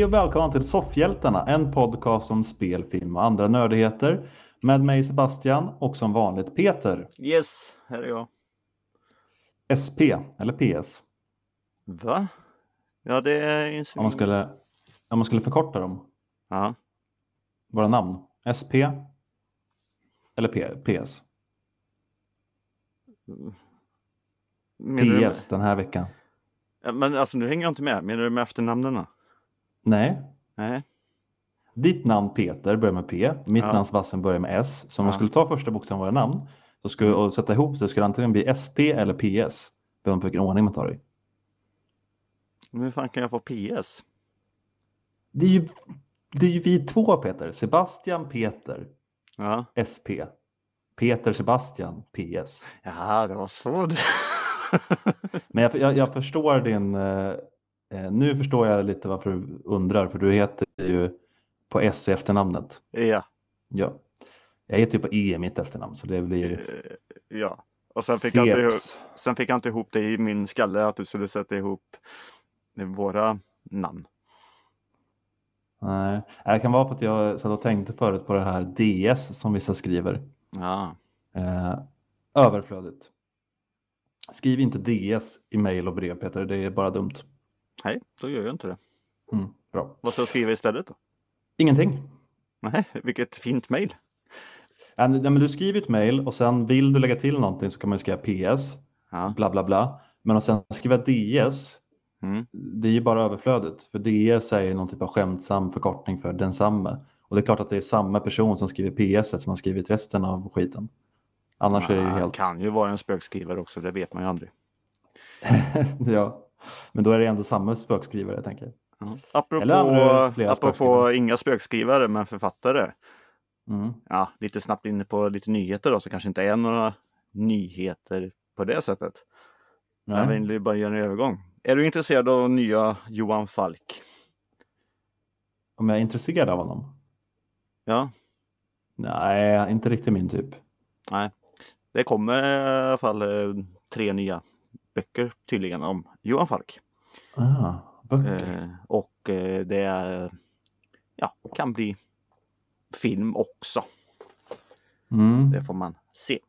Hej och välkomna till Soffhjältarna, en podcast om spel, film och andra nördigheter. Med mig Sebastian och som vanligt Peter. Yes, här är jag. SP, eller PS. Va? Ja, det är insulin. Om man skulle, om man skulle förkorta dem, Ja. våra namn. SP eller P, PS. Menar PS den här veckan. Ja, Men alltså nu hänger jag inte med. Menar du med efternamnen? Nej, Nej. ditt namn Peter börjar med P, mitt Ja. namn Sebastian börjar med S. Så om man Ja. skulle ta första bokstaven av våra namn så skulle, och sätta ihop det skulle det antingen bli SP eller PS. Beroende på vilken ordning man tar det i. Men hur fan kan jag få PS? Det är ju, det är ju vi två Peter. Sebastian Peter Ja. SP. Peter Sebastian PS. Ja, det var så. Men jag, jag, jag förstår din... Eh, nu förstår jag lite varför du undrar. För du heter ju på S i efternamnet. ja. Ja. Jag heter ju på E i mitt efternamn. Så det blir Eh, Ja. Och sen fick, jag inte ihop, sen fick jag inte ihop det i min skalle att du skulle sätta ihop våra namn. Nej, det kan vara för att jag satt och tänkte förut på det här DS som vissa skriver. Ja. Eh, överflödigt. Skriv inte DS i mejl och brev Peter. Det är bara dumt. Nej, då gör jag inte det. Mm, bra. Vad ska jag skriva istället då? Ingenting. Nej, vilket fint mejl. Ja, men du skriver ett mejl och sen vill du lägga till någonting så kan man skriva PS, Ja. bla bla bla. Men att sen skriva DS, Mm. det är ju bara överflödigt. För DS är ju någon typ av skämtsam förkortning för densamme. Och det är klart att det är samma person som skriver PS som har skrivit resten av skiten. Annars är det ju Ja, helt... kan ju vara en spökskrivare också, det vet man ju aldrig. ja, men då är det ändå samma spökskrivare tänker jag. Ja. Apropå, apropå inga spökskrivare men författare. Mm. Ja, lite snabbt inne på lite nyheter då, så kanske inte är några nyheter på det sättet. Jag Nej. vill ju bara göra en övergång. Är du intresserad av nya Johan Falk? Om jag är intresserad av honom? Ja, Nej, inte riktigt min typ. nej. Det kommer i alla fall eh, tre nya böcker tydligen om Johan Falk. Ah. Eh, och eh, det är, ja, kan bli film också. Mm. Det får man se.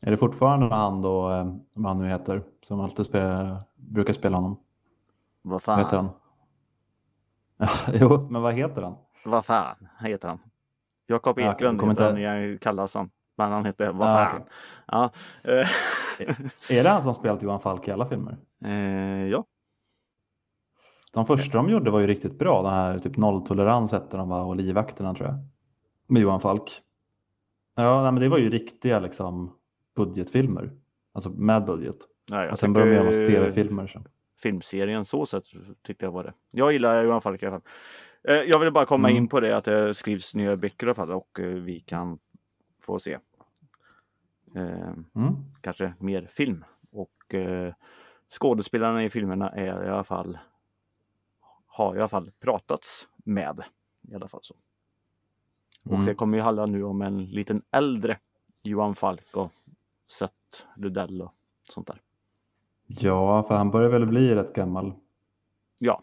Är det fortfarande han då, eh, vad han nu heter, som alltid spelar, brukar spela honom? Vad Vad fan, heter han? Ja, jo, men vad heter han? vad fan heter han? Jakob Ja, Eklund kommer heter inte- han, jag kallas han. Men han heter vad Ah. fan. Ja, eh, Är det han som spelat Johan Falk i alla filmer? eh, ja. De första de gjorde var ju riktigt bra. Den här typ nolltolerans hette de va? och livvakterna tror jag. Med Johan Falk. Ja, nej, men det var ju riktiga liksom budgetfilmer. Alltså med budget. Nej, Och sen började de göra tv-filmer. Så. filmserien så sätt tyckte jag var det. Jag gillar Johan Falk i alla fall. Eh, Jag vill bara komma Mm. in på det att det skrivs nya böcker i alla fall och eh, vi kan få se Mm. kanske mer film. Och eh, skådespelarna i filmerna är i alla fall har i alla fall pratats med. I alla fall så. Och Mm. det kommer ju handla nu om en liten äldre Johan Falk och Seth Ludell och sånt där. Ja, för han börjar väl bli rätt gammal. Ja.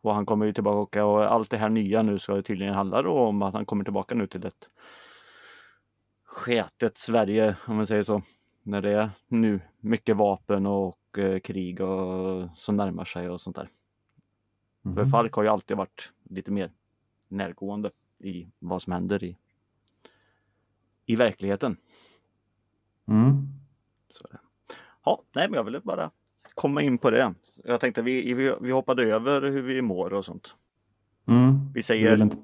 Och han kommer ju tillbaka och allt det här nya nu ska ju tydligen handla om att han kommer tillbaka nu till ett sketet Sverige om man säger så. När det är nu mycket vapen och eh, krig och som närmar sig och sånt där. För Mhm. Falk har ju alltid varit lite mer närgående i vad som händer i, i verkligheten. Mm. Så, är det. ja, nej, men jag ville bara komma in på det. Jag tänkte vi, vi, vi hoppade över hur vi mår och sånt. Mm. Vi säger inte...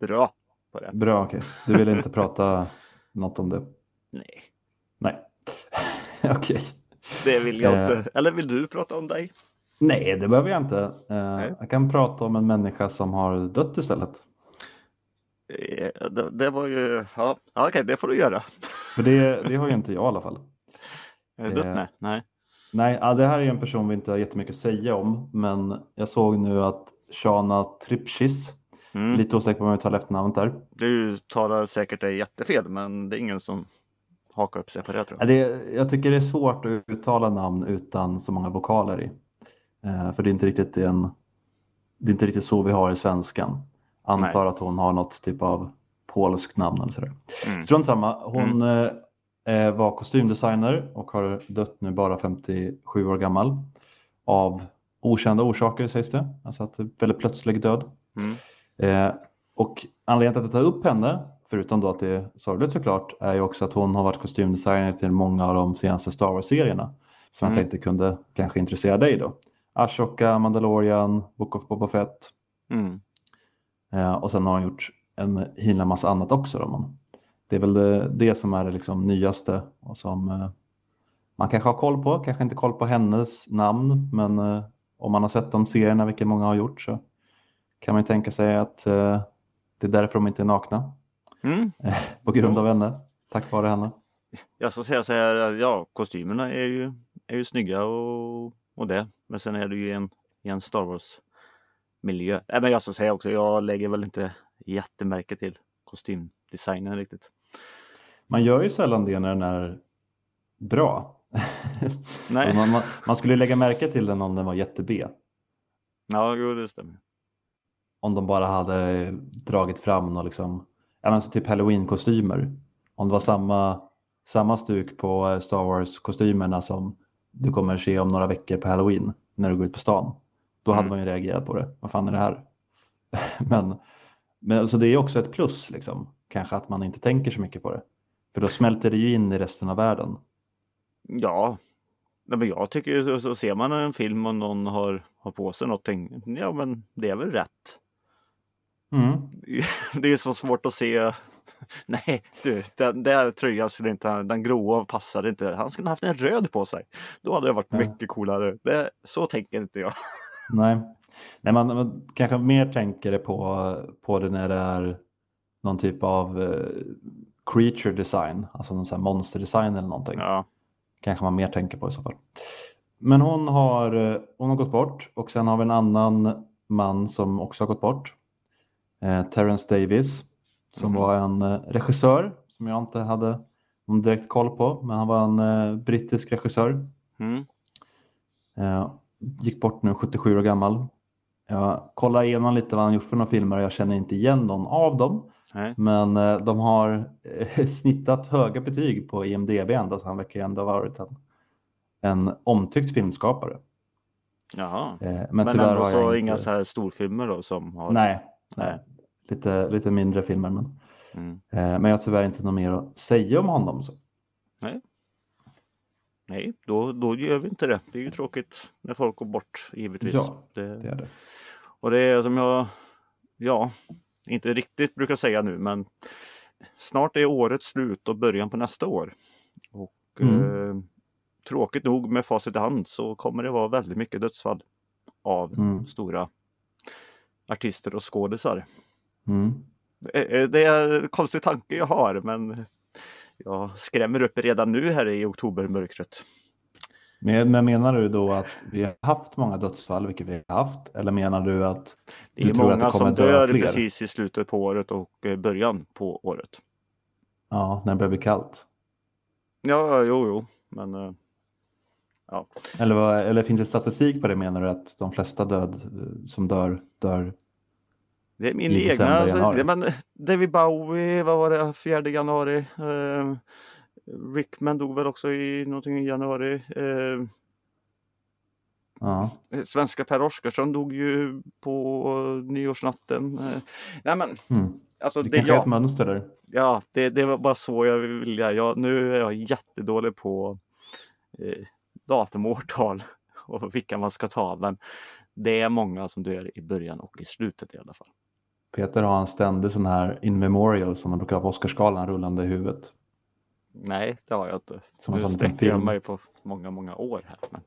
bra på det. Bra, okej. Du vill inte prata något om det? Nej, Nej. okej. det vill jag Eh. inte. Eller vill du prata om dig? Nej, det behöver jag inte. Eh, Nej. jag kan prata om en människa som har dött istället. Eh, Det, det var ju, ja, okej, det får du göra. För det, det har ju inte jag i alla fall. Eh, Dött? Eh. Nej, nej. Ja, det här är en person vi inte har jättemycket att säga om. Men jag såg nu att Shana Tripchis, Mm. lite osäker på om jag uttalar efternamnet där. Du talar säkert det jättefel, men det är ingen som hakar upp sig på det tror Ja, jag. Det, jag tycker det är svårt att uttala namn utan så många vokaler i. Eh, för det är inte riktigt en det är inte riktigt så vi har i svenskan. Antar att hon har något typ av polskt namn eller sådär. Mm. Strunt samma, hon eh, var kostymdesigner och har dött nu bara 57 år gammal. Av okända orsaker sägs det. Alltså att väldigt plötslig död. Mm. Eh, och anledningen till att jag tar upp henne, förutom då att det är sorgligt såklart, är ju också att hon har varit kostymdesigner till många av de senaste Star Wars-serierna. Som Mm. jag tänkte kunde kanske intressera dig då. Ashoka, Mandalorian, Book of Boba Fett. Mm. Eh, och sen har hon gjort en himla massa annat också. Då, men det är väl det, det som är det liksom nyaste och som eh, man kanske har koll på. Kanske inte koll på hennes namn, men eh, om man har sett de serierna, vilket många har gjort, så kan man tänka sig att eh, det är därför de inte är nakna. Mm. På grund av henne, tack vare henne. Jag ska säga så här, ja kostymerna är ju, är ju snygga och, och det. Men sen är det ju en, en Star Wars miljö. Nej, men jag ska säga också, jag lägger väl inte jättemärke till kostymdesignen riktigt. Man gör ju sällan det när den är bra. Nej. man, man, man skulle lägga märke till den om den var jätte-B. Ja, jo, det stämmer. Om de bara hade dragit fram och liksom, ja typ halloween-kostymer. Om det var samma, samma stuk på eh, Star Wars-kostymerna som du kommer se om några veckor på halloween när du går ut på stan. Då hade Mm. man ju reagerat på det. Vad fan är det här? men, men så det är också ett plus liksom. Kanske att man inte tänker så mycket på det. För då smälter det ju in i resten av världen. Ja, Nej, men jag tycker ju så, så ser man en film och någon har, har på sig någonting. Ja, men det är väl rätt. Mm. Det är så svårt att se. Nej, du, den där tröjan skulle inte, den gråa passade inte. Han skulle haft en röd på sig. Då hade det varit Ja. mycket coolare. Det, så tänker inte jag. Nej, Nej man, man kanske mer tänker det på, på det när det är någon typ av eh, creature design, alltså någon sån här monster design eller någonting. Ja, Kanske man mer tänker på i så fall. Men hon har, eh, hon har gått bort och sen har vi en annan man som också har gått bort. Eh, Terrence Davis som Mhm. var en eh, regissör som jag inte hade någon direkt koll på, men han var en eh, brittisk regissör. mm. Eh, gick bort nu, 77 år gammal. Jag kollar igenom lite vad han gjort för några filmer och jag känner inte igen någon av dem. Nej. Men eh, de har eh, snittat höga betyg på IMDB ändå så han verkar ändå ha varit en, en omtyckt filmskapare. Jaha. Men, Men, ändå har så jag inga inte... så här storfilmer då som har. Nej, Nej. Nej. Lite, lite mindre filmer. Men, Mm. eh, men jag har tyvärr inte något mer att säga om honom. Så. Nej, då, då gör vi inte det. Det är ju tråkigt när folk går bort givetvis. Ja, det, Det är det. Och det är som jag, ja, inte riktigt brukar säga nu, men snart är året slut och början på nästa år. Och Mm. eh, tråkigt nog med facit i hand så kommer det vara väldigt mycket dödsfall av Mm. stora artister och skådisar. Mm. Det är- det är en konstig tanke jag har, men jag skrämmer upp redan nu här i oktobermörkret. Men, men menar du då att vi har haft många dödsfall, vilket vi har haft? Eller menar du att Det är det många kommer som dö dör fler? precis i slutet på året och eh, början på året. ja, när det börjar bli kallt? Ja, jo, jo, men eh, ja. Eller, eller finns det statistik på det menar du att de flesta död eh, som dör, dör? Det är min I egna. Alltså, det, men David Bowie, vad var det, 4 januari. Eh, Rickman dog väl också i någonting i januari. Eh, Ja. svenska Per Oscarsson dog ju på nyårsnatten. Eh, nej men, Mm. alltså Det det, kanske är ett mönster där. ja, det, det var bara så jag ville. Jag, nu är jag jättedålig på eh, datum och årtal och vilka man ska ta. Men det är många som dör i början och i slutet i alla fall. Peter har en ständig sån här in memorial som man brukar ha på Oscarsgalan rullande i huvudet. Nej, det har jag inte. Som nu sträcker jag mig på många, många år här. Men...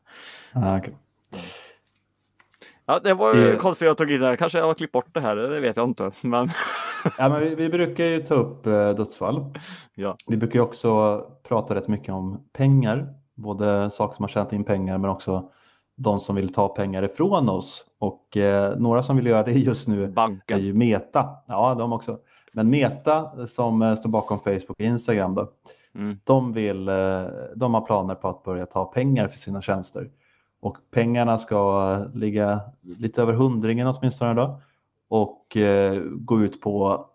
Ah, okej. Ja, det var ju Eh. konstigt jag tog in det här. Kanske jag har klippt bort det här, det vet jag inte. Men ja, men vi, vi brukar ju ta upp eh, dödsfall. ja, Vi brukar ju också prata rätt mycket om pengar. Både saker som har tjänat in pengar men också de som vill ta pengar ifrån oss. Och eh, några som vill göra det just nu är banken. ju Meta. Ja, de också. Men Meta som eh, står bakom Facebook och Instagram då, Mm. de, vill, eh, de har planer på att börja ta pengar för sina tjänster. Och pengarna ska ligga lite över hundringen åtminstone då. Och eh, gå ut på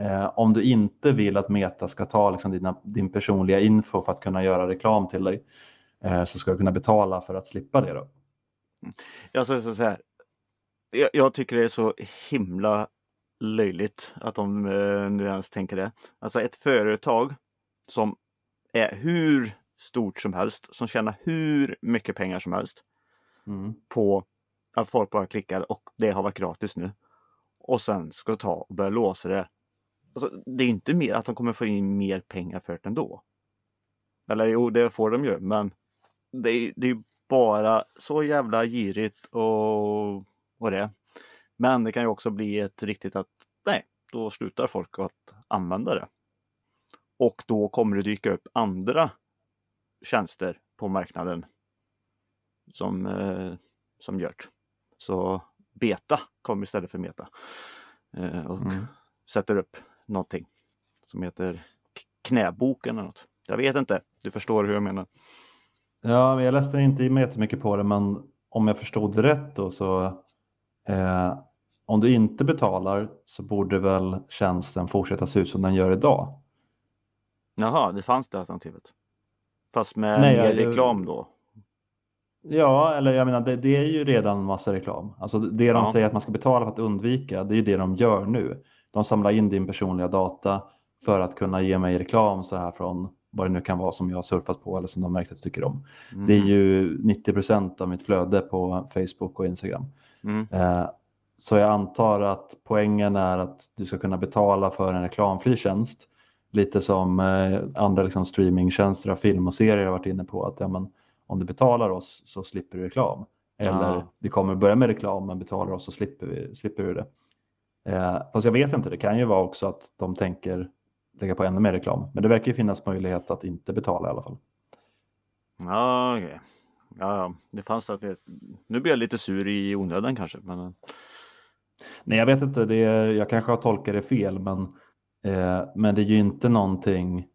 eh, om du inte vill att Meta ska ta liksom, dina, din personliga info för att kunna göra reklam till dig eh, så ska du kunna betala för att slippa det. Då. Jag, ska säga, jag, jag tycker det är så himla löjligt att de eh, nu ens tänker det. Alltså ett företag som är hur stort som helst, som tjänar hur mycket pengar som helst Mm. på att folk bara klickar och det har varit gratis nu. Och sen ska ta och börja låsa det. Alltså, det är inte mer att de kommer få in mer pengar för det ändå. Eller jo, det får de ju, men det är, det är bara så jävla girigt och, och det. Men det kan ju också bli ett riktigt att nej, då slutar folk att använda det. Och då kommer det dyka upp andra tjänster på marknaden som, eh, som gör det. Så Beta kommer istället för Meta eh, och Mm. sätter upp någonting som heter knäboken eller något. Jag vet inte, du förstår hur jag menar. Ja, jag läste inte jättemycket på det, men om jag förstod det rätt då så eh, om du inte betalar så borde väl tjänsten fortsätta se ut som den gör idag. Jaha, det fanns det alternativet. Fast med Nej, mer reklam då? Ja, eller jag menar det, det är ju redan massa reklam. Alltså det de Ja. säger att man ska betala för att undvika, det är ju det de gör nu. De samlar in din personliga data för att kunna ge mig reklam så här från vad det nu kan vara som jag har surfat på eller som de märkt att jag tycker om. Det är Mm. ju 90% av mitt flöde på Facebook och Instagram. Mm. Eh, Så jag antar att poängen är att du ska kunna betala för en reklamfri tjänst. Lite som eh, andra liksom streamingtjänster av film och serier har varit inne på. att ja, men, Om du betalar oss så slipper du reklam. Eller Ah. vi kommer börja med reklam men betalar oss så slipper, vi, slipper du det. Eh, fast jag vet inte, det kan ju vara också att de tänker lägga på ännu mer reklam. Men det verkar ju finnas möjlighet att inte betala i alla fall. Ja, okej. Ja, ja, det fanns det. det- Nu blir jag lite sur i onödan kanske. Men... Nej, jag vet inte. Det är, jag kanske har tolkat det fel, men, eh, men det är ju inte någonting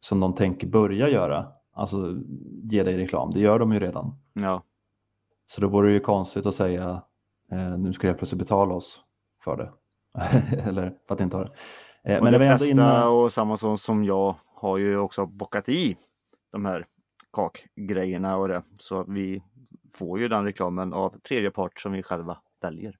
som de tänker börja göra. Alltså ge dig reklam. Det gör de ju redan. Ja, Så då vore det ju konstigt att säga eh, nu ska jag plötsligt betala oss för det. Eller för att inte ha det. Eh, men de det ändå flesta inne... och samma som, som jag har ju också bockat i de här kakgrejerna och det. Så vi får ju den reklamen av tredje part som vi själva väljer.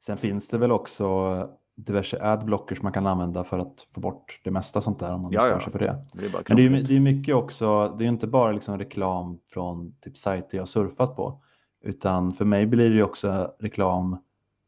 Sen finns det väl också diverse adblockers man kan använda för att få bort det mesta sånt där om man Ja, stör sig på det. Det Men det är, det är mycket också, det är inte bara liksom reklam från typ sajter jag surfat på. Utan för mig blir det också reklam,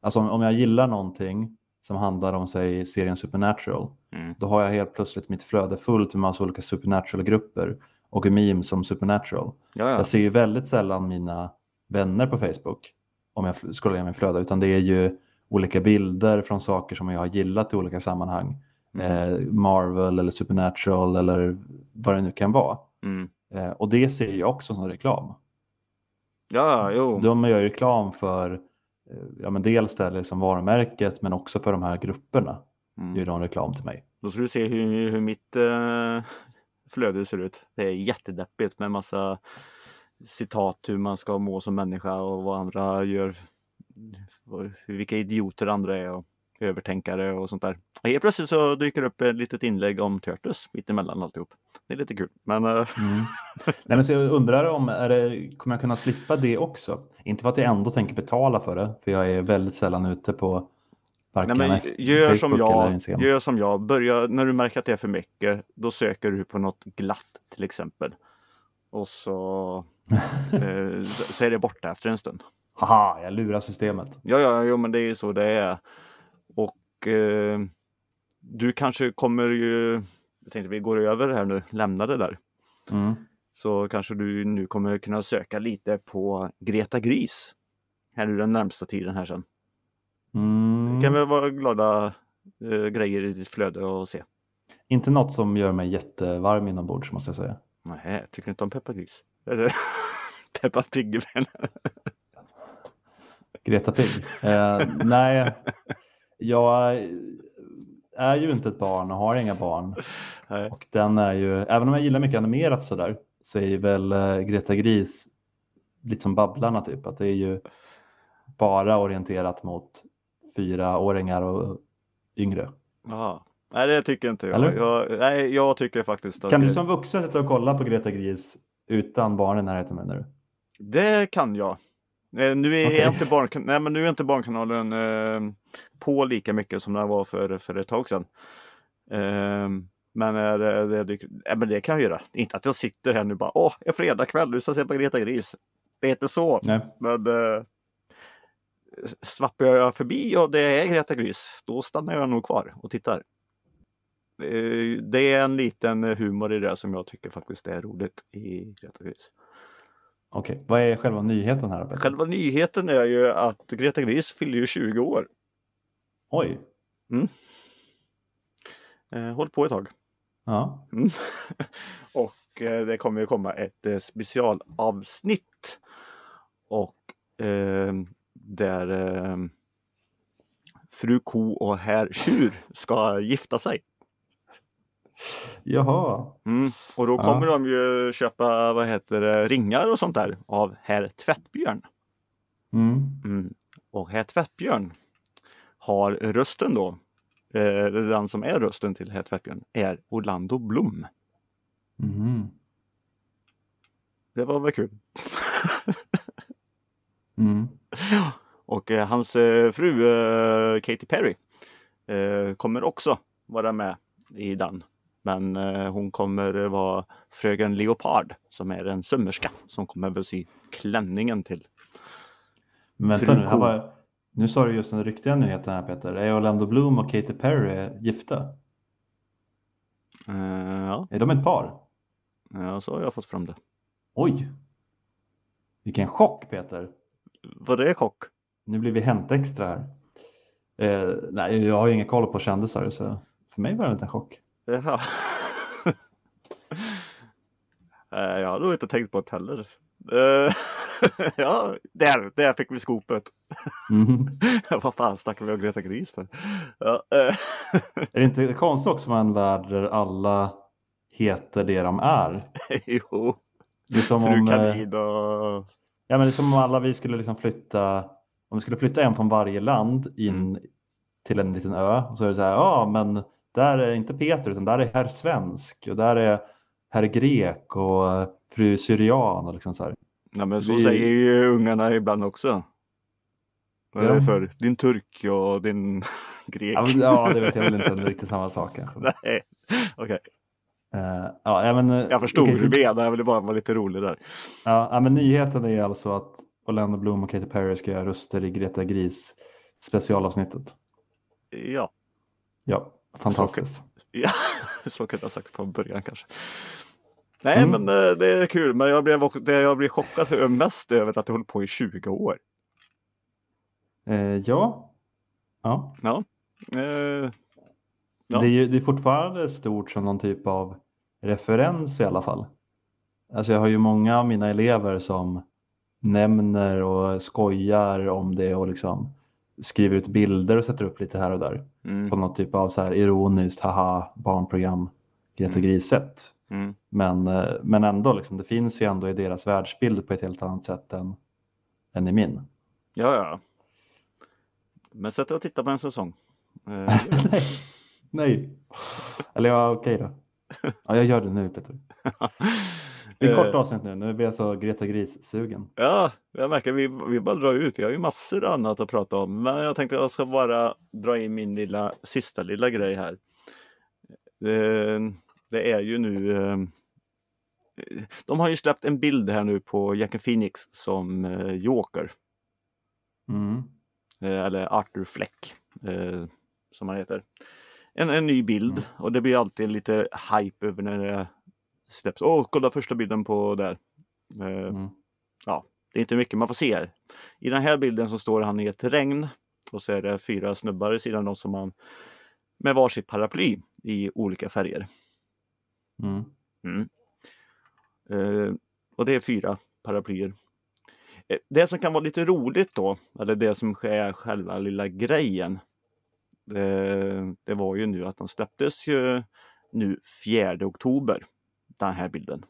alltså om, om jag gillar någonting som handlar om säg serien Supernatural, Mm. då har jag helt plötsligt mitt flöde fullt med massa olika Supernatural-grupper och memes som Supernatural. Ja, ja. Jag ser ju väldigt sällan mina vänner på Facebook om jag scrollar igenom min flöde, utan det är ju olika bilder från saker som jag har gillat i olika sammanhang. Mm. Eh, Marvel eller Supernatural eller vad det nu kan vara. Mm. Eh, och det ser jag också som reklam. Ja, jo. De gör reklam för eh, ja, men dels det liksom varumärket men också för de här grupperna. Mm. Gör de reklam till mig. Då ska du se hur, hur mitt eh, flöde ser ut. Det är jättedeppigt med massa citat hur man ska må som människa och vad andra gör. Vilka idioter andra är och övertänkare och sånt där. Och helt plötsligt så dyker det upp ett litet inlägg om Turtles mittemellan alltihop. Det är lite kul. Men eh, Mm. Nej, men så jag undrar om, är det, kommer jag kunna slippa det också? Inte för att jag ändå tänker betala för det, för jag är väldigt sällan ute på Nej, men gör som Facebook jag. Gör som jag. Börja, när du märker att det är för mycket, då söker du på något glatt till exempel. Och så, eh, så är det borta efter en stund. Haha, jag lurar systemet. Ja, ja, jo, men det är ju så det är. Och eh, du kanske kommer ju, jag tänkte vi går över här nu, lämna det där. Mm. Så kanske du nu kommer kunna söka lite på Greta Gris. Här nu den närmsta tiden här sen. Mm. Det kan väl vara glada eh, grejer i ditt flöde och se. Inte något som gör mig jättevarm inombords måste jag säga. Nej, tycker du inte om Peppa Gris? Eller Peppa Pigg. Greta Pigg. Eh, nej, jag är ju inte ett barn och har inga barn. Nej. Och den är ju, även om jag gillar mycket animerat sådär, så är väl eh, Greta Gris lite som Babblarna typ, att det är ju bara orienterat mot fyraåringar och yngre. Jaha. Nej, det tycker inte jag. Jag. Nej, jag tycker faktiskt att Kan du det, som vuxen sitta och kolla på Greta Gris utan barnen i närheten menar du? det kan jag. Nu är, Okej. inte barn, nej, men nu är inte Barnkanalen eh, på lika mycket som den var för, för ett tag sedan. Eh, men, det, det, dyker- nej, men det kan jag göra. Inte att jag sitter här nu bara åh, en fredagkväll, du ska se på Greta Gris. Det är inte så. Nej. Men eh, svappar jag förbi och det är Greta Gris, då stannar jag nog kvar och tittar. Det är en liten humor i det som jag tycker faktiskt är roligt i Greta Gris. Okej, vad är själva nyheten här? Peter? Själva nyheten är ju att Greta Gris fyller ju 20 år. Oj, Eh, håll på ett tag. ja. Mm. och eh, det kommer ju komma ett eh, specialavsnitt. Och eh, där eh, fru ko och herr tjur ska gifta sig. Jaha, Mm. Och då Ja. kommer de ju köpa vad heter det, ringar och sånt där av herr Tvättbjörn. mm. Mm. Och herr Tvättbjörn har rösten då. Eh, den som är rösten till herr Tvättbjörn är Orlando Blom. Mhm. Det var väl kul. Och eh, hans eh, fru eh, Katy Perry eh, kommer också vara med i den. Men hon kommer vara fröken Leopard som är en sömmerska som kommer väl sy klänningen till. Men vänta nu, här var, nu sa du just den riktiga nyheten här Peter. Är Orlando Bloom och Katy Perry gifta? Eh, ja, Är de ett par? ja, så har jag fått fram det. Oj! Vilken chock Peter! Var det chock? Nu blir vi Hänt Extra här. Eh, nej, jag har ju ingen koll på kändisar så för mig var det inte en chock. Jaha. Eh, jag hade nog inte tänkt på det heller. Eh, ja, där, där fick vi skopet. Mhm. Vad fan snackar vi om Greta Gris för? Ja, eh, Är det inte konstigt också med en värld där alla heter det de är? jo, Det är som fru om, eh, kanin och... ja, men det är som om alla vi skulle liksom flytta, om vi skulle flytta en från varje land in till en liten ö och så är det så här, ja men där är inte Peter utan där är herr svensk och där är herr grek och fru syrian och liksom så här. Nej, men så vi- säger ju ungarna ibland också. Vad är Ja. det för? Din turk och din grek. Ja, men- ja det vet jag väl inte om det är riktigt samma sak kanske. Nej, okej. Eh, ja, ja, men, eh, Jag förstod hur så- du menade, jag ville bara vara lite rolig där. Ja, ja, men nyheten är alltså att Orlando Bloom och Katy Perry ska göra röster i Greta Gris specialavsnittet. Ja, Ja, fantastiskt. ja. så kunde jag sagt från början kanske. Nej, Mm. men eh, det är kul. Men jag blev, det jag blev chockad för mest över att det håller på i 20 år. Eh, ja. ja. Ja. Eh, Ja. Det, är ju, det är fortfarande stort som någon typ av referens i alla fall. Alltså jag har ju många av mina elever som nämner och skojar om det och liksom skriver ut bilder och sätter upp lite här och där mm, på något typ av så här ironiskt haha barnprogram Greta Mm. Gris-sätt. mm. Men, eh, men ändå, liksom, det finns ju ändå i deras världsbild på ett helt annat sätt än, än i min. Ja, ja. Men sätt dig och titta på en säsong. Eh, nej, nej. Eller ja, okej då. Ja, jag gör det nu Peter. Det är Eh, kort avsnitt nu, nu blir jag så Greta Gris-sugen. Ja, jag märker vi, vi bara drar ut. Vi har ju massor annat att prata om. Men jag tänkte att jag ska bara dra in min lilla sista lilla grej här. Eh, Det är ju nu eh, De har ju släppt en bild här nu på Jack Phoenix som eh, Joker. Mm. Eh, Eller Arthur Fleck eh, som han heter. En, en ny bild Mm. och det blir alltid lite hype över när det släpps. Åh, kolla första bilden på där. Eh, Mm. Det är inte mycket man får se här. I den här bilden så står han i ett regn och så är det fyra snubbar i sidan om som han med varsitt paraply i olika färger. Mm. Mm. Eh, och det är fyra paraplyer. Eh, det som kan vara lite roligt då, eller det som är själva lilla grejen. Det, det var ju nu att den släpptes ju nu 4 oktober. Den här bilden.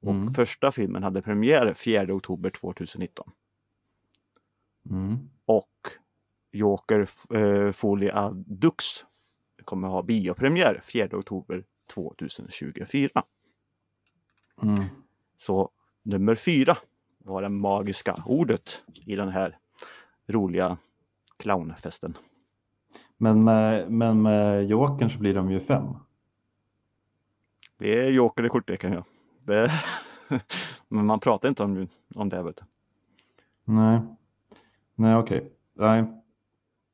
Och Mm. första filmen hade premiär 4 oktober 2019. Mm. Och Joker eh, Folie à Dux kommer ha biopremiär 4 oktober 2024. Mm. Så nummer fyra var det magiska ordet i den här roliga clownfesten. Men, med, men med Jokern så blir de ju fem. Det är Joker i kortleken ja. Det... Men man pratar inte om, om det. Vet du. Nej, nej okej. Nej.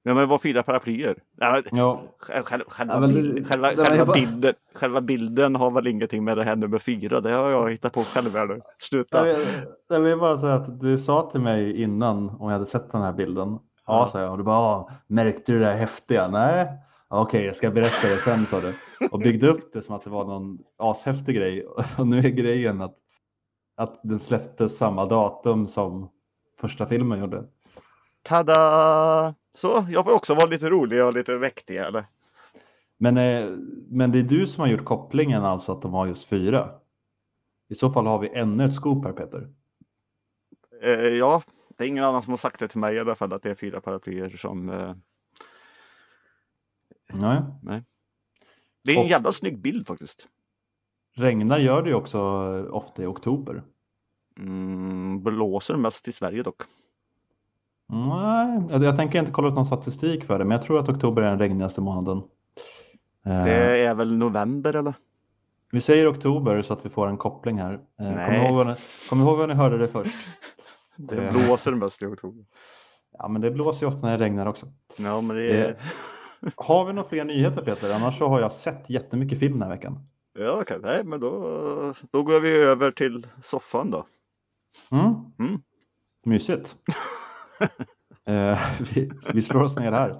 Ja, men det var fyra paraplyer. Ja, Själva, Ja, bild, bara- bilden, själva bilden har väl ingenting med det här nummer fyra. Det har jag hittat på själv. här nu. Sluta. jag, vill, jag vill bara säga att du sa till mig innan om jag hade sett den här bilden. Ja, sa jag. Och du bara, "Ah, märkte du det där häftiga? Nej. Okej, jag ska berätta det sen sa du. Och byggde upp det som att det var någon ashäftig grej. Och nu är grejen att, att den släpptes samma datum som första filmen gjorde. Tada! Så jag får också vara lite rolig och lite mäktig. Eller? Men, eh, men det är du som har gjort kopplingen alltså att de har just fyra. I så fall har vi ännu ett scoop här Peter. Eh, ja, det är ingen annan som har sagt det till mig i alla fall att det är fyra paraplyer som... Eh, Nej. det är en Och- jävla snygg bild faktiskt. Regnar gör det ju också ofta i oktober. Mm, blåser mest i Sverige dock. Nej, jag, tänker inte kolla ut någon statistik för det, men jag tror att oktober är den regnigaste månaden. Eh, Det är väl november eller? Vi säger oktober så att vi får en koppling här. Eh, kom, Nej. ihåg ni, kom ihåg vad ni hörde det först. Det Eh. blåser mest i oktober. Ja, men det blåser ju ofta när det regnar också. Ja, men det är... Har vi några fler nyheter Peter? Annars så har jag sett jättemycket film den här veckan. Ja, okej. Nej, men då, då går vi över till soffan då. Mm. Mm. Mysigt. eh, vi, vi slår oss ner här.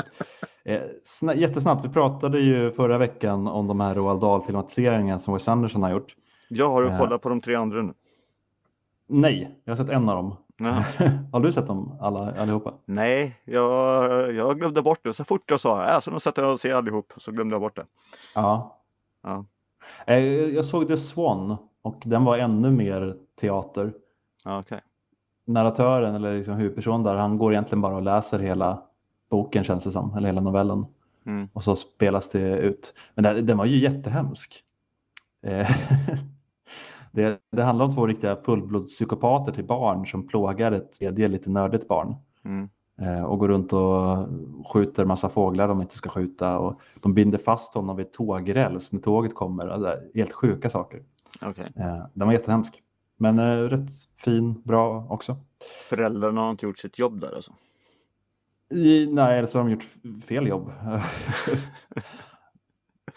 Eh, sna- jättesnabbt, vi pratade ju förra veckan om de här Roald Dahl-filmatiseringarna som Wes Anderson har gjort. Jag har du kollat på de tre andra nu? Nej, jag har sett en av dem. Har du sett dem alla, allihopa? Nej, jag, jag glömde bort det. Så fort jag sa äh, så nu sätter jag och ser allihop så glömde jag bort det. Ja. Ja. Eh, jag såg The Swan och den var ännu mer teater. Ja, okej. Narratören eller liksom huvudpersonen där, han går egentligen bara och läser hela boken känns det som, eller hela novellen. Mm. Och så spelas det ut. Men den var ju jättehemsk. Det, det handlar om två riktiga fullblodspsykopater till barn som plågar ett tredje lite nördigt barn. Mm. Eh, och går runt och skjuter massa fåglar de inte ska skjuta. Och de binder fast honom vid tågräls när tåget kommer. Alltså, helt sjuka saker. Okej. Eh, den var jättehemsk. Men eh, rätt fin, bra också. Föräldrarna har inte gjort sitt jobb där alltså? I, nej, eller så har de gjort fel jobb.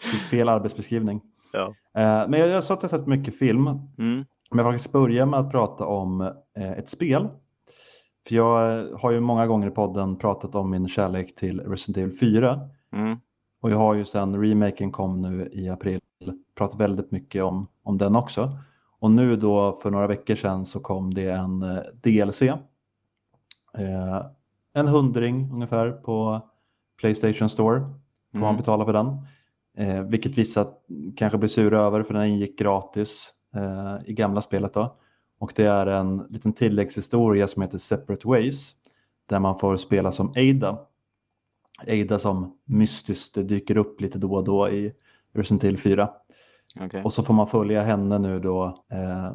fel arbetsbeskrivning. Ja. Eh, men jag, jag sa att jag sett mycket film. Mm. Men jag faktiskt börja med att prata om eh, ett spel. För jag eh, har ju många gånger i podden pratat om min kärlek till Resident Evil 4. Mm. Och jag har ju sen remaken kom nu i april pratat väldigt mycket om, om den också. Och nu då för några veckor sedan så kom det en DLC. Eh, en hundring ungefär på Playstation Store får man Mm. betala för den. Eh, vilket vissa kanske blir sura över för den ingick gratis eh, i gamla spelet då. Och det är en liten tilläggshistoria som heter Separate Ways. Där man får spela som Ada. Ada som mystiskt dyker upp lite då och då i Resident Evil 4. Okej. Och så får man följa henne nu då eh,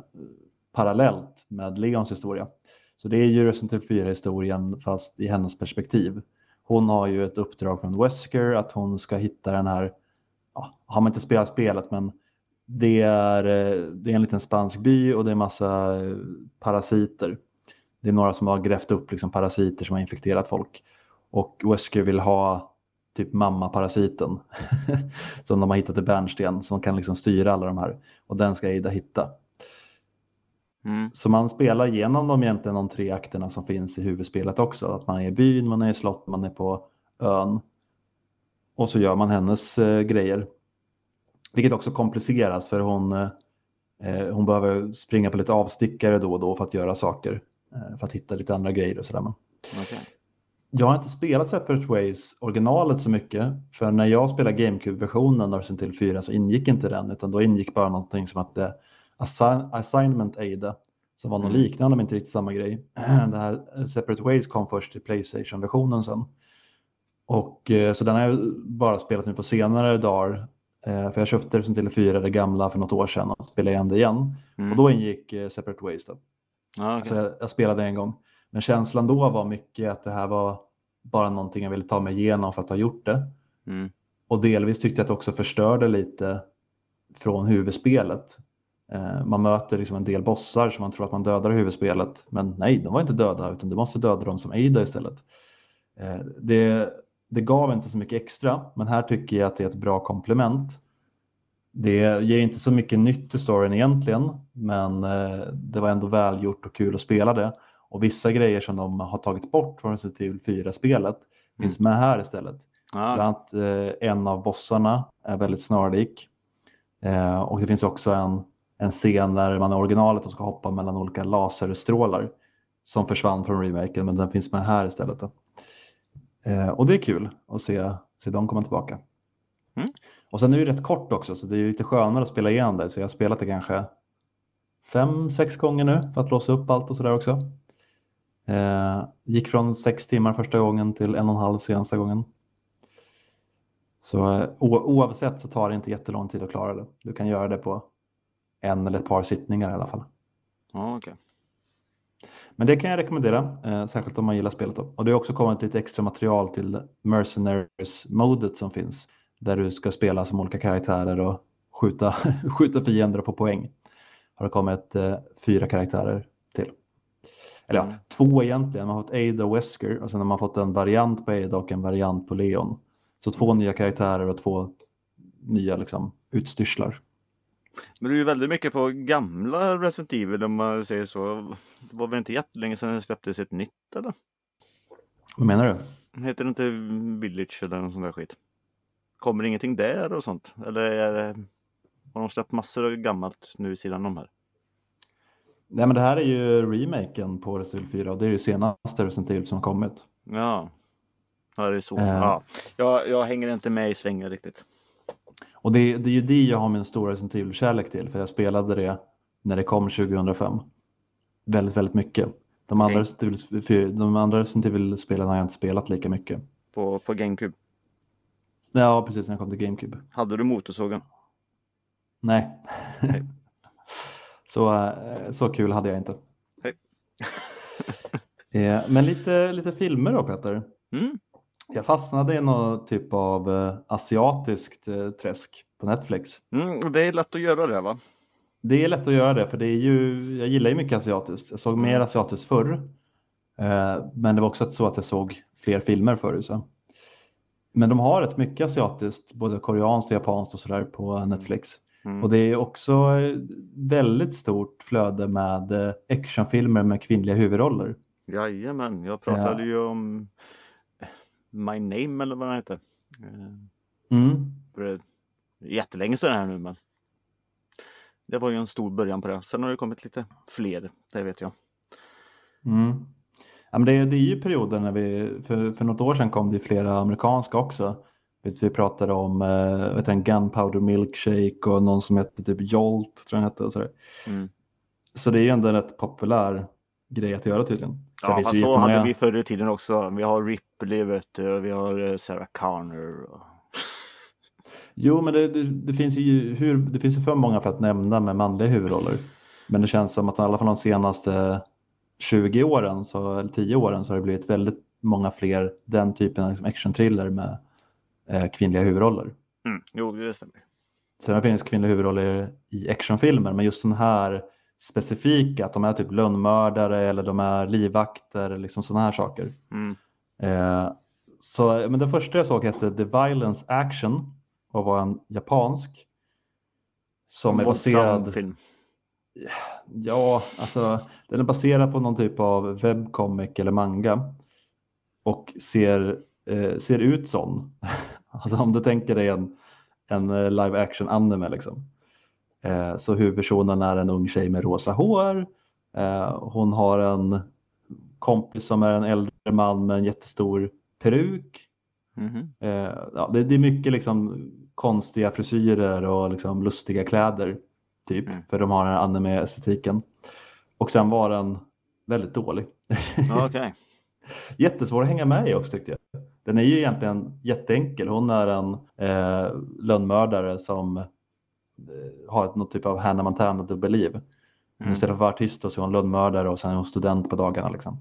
parallellt med Leons historia. Så det är ju Resident Evil 4-historien fast i hennes perspektiv. Hon har ju ett uppdrag från Wesker att hon ska hitta den här, ja, har man inte spelat spelet men det är, eh, det är en liten spansk by och det är massa eh, parasiter. Det är några som har grävt upp liksom parasiter som har infekterat folk. Och Wesker vill ha typ mamma-parasiten som de har hittat i bärnsten som kan liksom styra alla de här. Och den ska Ada hitta. Mm. Så man spelar igenom de egentligen de tre akterna som finns i huvudspelet också. Att man är i byn, man är i slott, man är på ön. Och så gör man hennes eh, grejer. Vilket också kompliceras för hon, eh, hon behöver springa på lite avstickare då och då för att göra saker. Eh, för att hitta lite andra grejer och sådär. Okej. Jag har inte spelat Separate Ways originalet så mycket. För när jag spelade GameCube-versionen av Resident Evil 4 så ingick inte den. Utan då ingick bara någonting som att Assign Assignment Ada som var något Mm. liknande men inte riktigt samma grej. Det här eh, Separate Ways kom först till Playstation-versionen sen. Och eh, så den har jag bara spelat nu på senare dagar. Eh, för jag köpte Resident Evil 4, det gamla, för något år sedan och spelade igen det igen. Mm. Och då ingick eh, Separate Ways då. ja, okej. Så jag, jag spelade en gång. Men känslan då var mycket att det här var bara någonting jag ville ta mig igenom för att ha gjort det. Mm. Och delvis tyckte jag att det också förstörde lite från huvudspelet. Man möter liksom en del bossar som man tror att man dödar i huvudspelet. Men nej, de var inte döda utan du måste döda dem som Ada istället. Det, det gav inte så mycket extra, men här tycker jag att det är ett bra komplement. Det ger inte så mycket nytt i storyn egentligen, men eh, det var ändå välgjort och kul att spela det. Och vissa grejer som de har tagit bort från Resident Evil 4-spelet finns med här istället. Ja, Bland annat eh, en av bossarna är väldigt snarlik. Eh, och det finns också en, en scen där man i originalet och ska hoppa mellan olika laserstrålar som försvann från remaken men den finns med här istället. Då. Eh, och det är kul att se, se dem komma tillbaka. Mm. Och sen är det ju rätt kort också så det är lite skönare att spela igenom det så jag har spelat det kanske fem, sex gånger nu för att låsa upp allt och sådär också. Eh, gick från sex timmar första gången till en och en halv senaste gången. Så eh, oavsett så tar det inte jättelång tid att klara det. Du kan göra det på en eller ett par sittningar i alla fall. ja, okej. Men det kan jag rekommendera, eh, särskilt om man gillar spelet. Då. Och det har också kommit lite extra material till Mercenaries-modet som finns. Där du ska spela som olika karaktärer och skjuta, skjuta fiender och få poäng. Har det kommit eh, fyra karaktärer till. Eller ja, Mm. två egentligen. Man har fått Ada och Wesker och sen har man fått en variant på Ada och en variant på Leon. Så två nya karaktärer och två nya liksom, utstyrslar. Men du är ju väldigt mycket på gamla Resident Evil om man säger så. Det var väl inte jättelänge sedan det släpptes ett nytt eller? Vad menar du? Heter det inte Village eller någon sån där skit? Kommer ingenting där och sånt? Eller är det... har de släppt massor av gammalt nu sidan om här? Nej men det här är ju remaken på Resident Evil 4 och det är ju senaste Resident Evil som har kommit. Ja. Ja, det är så. Eh. Ja. Jag, jag hänger inte med i svängen riktigt. Och det, det är ju det jag har min stora Resident Evil-kärlek till för jag spelade det när det kom 2005. Väldigt, väldigt mycket. De andra, Evil, de andra Resident Evil-spelen har jag inte spelat lika mycket. På, på GameCube. Ja, precis när jag kom till GameCube. Hade du motorsågen? Nej. Nej. så, eh, så kul hade jag inte. Nej. Eh, Men lite, lite filmer då Peter. Mm. Jag fastnade i någon typ av eh, asiatiskt eh, träsk på Netflix. Mm, det är lätt att göra det va? Det är lätt att göra det för det är ju, jag gillar ju mycket asiatiskt. Jag såg mer Mm. asiatiskt förr. Eh, Men det var också så att jag såg fler filmer förr. Så. Men de har rätt mycket asiatiskt, både koreanskt och japanskt och sådär på Netflix. Mm. Och det är också väldigt stort flöde med actionfilmer med kvinnliga huvudroller. Jajamän, jag pratade ju om My Name eller vad den heter. Eh, Mm. För det är jättelänge sedan här nu men det var ju en stor början på det. Sen har det kommit lite fler, det vet jag. Mm. Ja, men det, det är ju perioder när vi, för, för något år sedan kom det flera amerikanska också. Vi pratade om eh, vet du, en Gunpowder Milkshake och någon som hette typ Jolt, tror jag hette. Och sådär. Mm. Så det är ju ändå en rätt populär grej att göra tydligen. Sen Ja, finns fast så hade vi förr i tiden också. Vi har Ripley, vet du, och vi har eh, Sarah Connor. Och... Jo, men det, det, det, finns ju hur, det finns ju för många för att nämna med manliga huvudroller. Men det känns som att i alla fall de senaste 20 åren, så, eller 10 åren, så har det blivit väldigt många fler den typen av liksom action-thriller med eh, kvinnliga huvudroller. Mm. Jo, det stämmer. Sen funnits kvinnliga huvudroller i actionfilmer, men just den här specifika, att de är typ lönnmördare eller de är livvakter, liksom sådana här saker. Mm. Eh, så, men den första jag såg hette The Violence Action och var en japansk. Som är Våldsam baserad, film. ja, alltså den är baserad på någon typ av webcomic eller manga. Och ser, eh, ser ut sån. alltså om du tänker dig en, en eh, live action anime liksom. Eh, så huvudpersonen är en ung tjej med rosa hår. Eh, hon har en kompis som är en äldre man med en jättestor peruk. Mhm. Eh, ja, det, det är mycket liksom konstiga frisyrer och liksom lustiga kläder. typ, Mm. för de har den anime-estetiken. Och sen var den väldigt dålig. Okej. Jättesvår att hänga med i också tyckte jag. Den är ju egentligen jätteenkel. Hon är en eh, lönnmördare som har något typ av Hannah Montana dubbelliv. Mm. Istället för att vara artist så är hon lönnmördare och sen är hon student på dagarna. Liksom.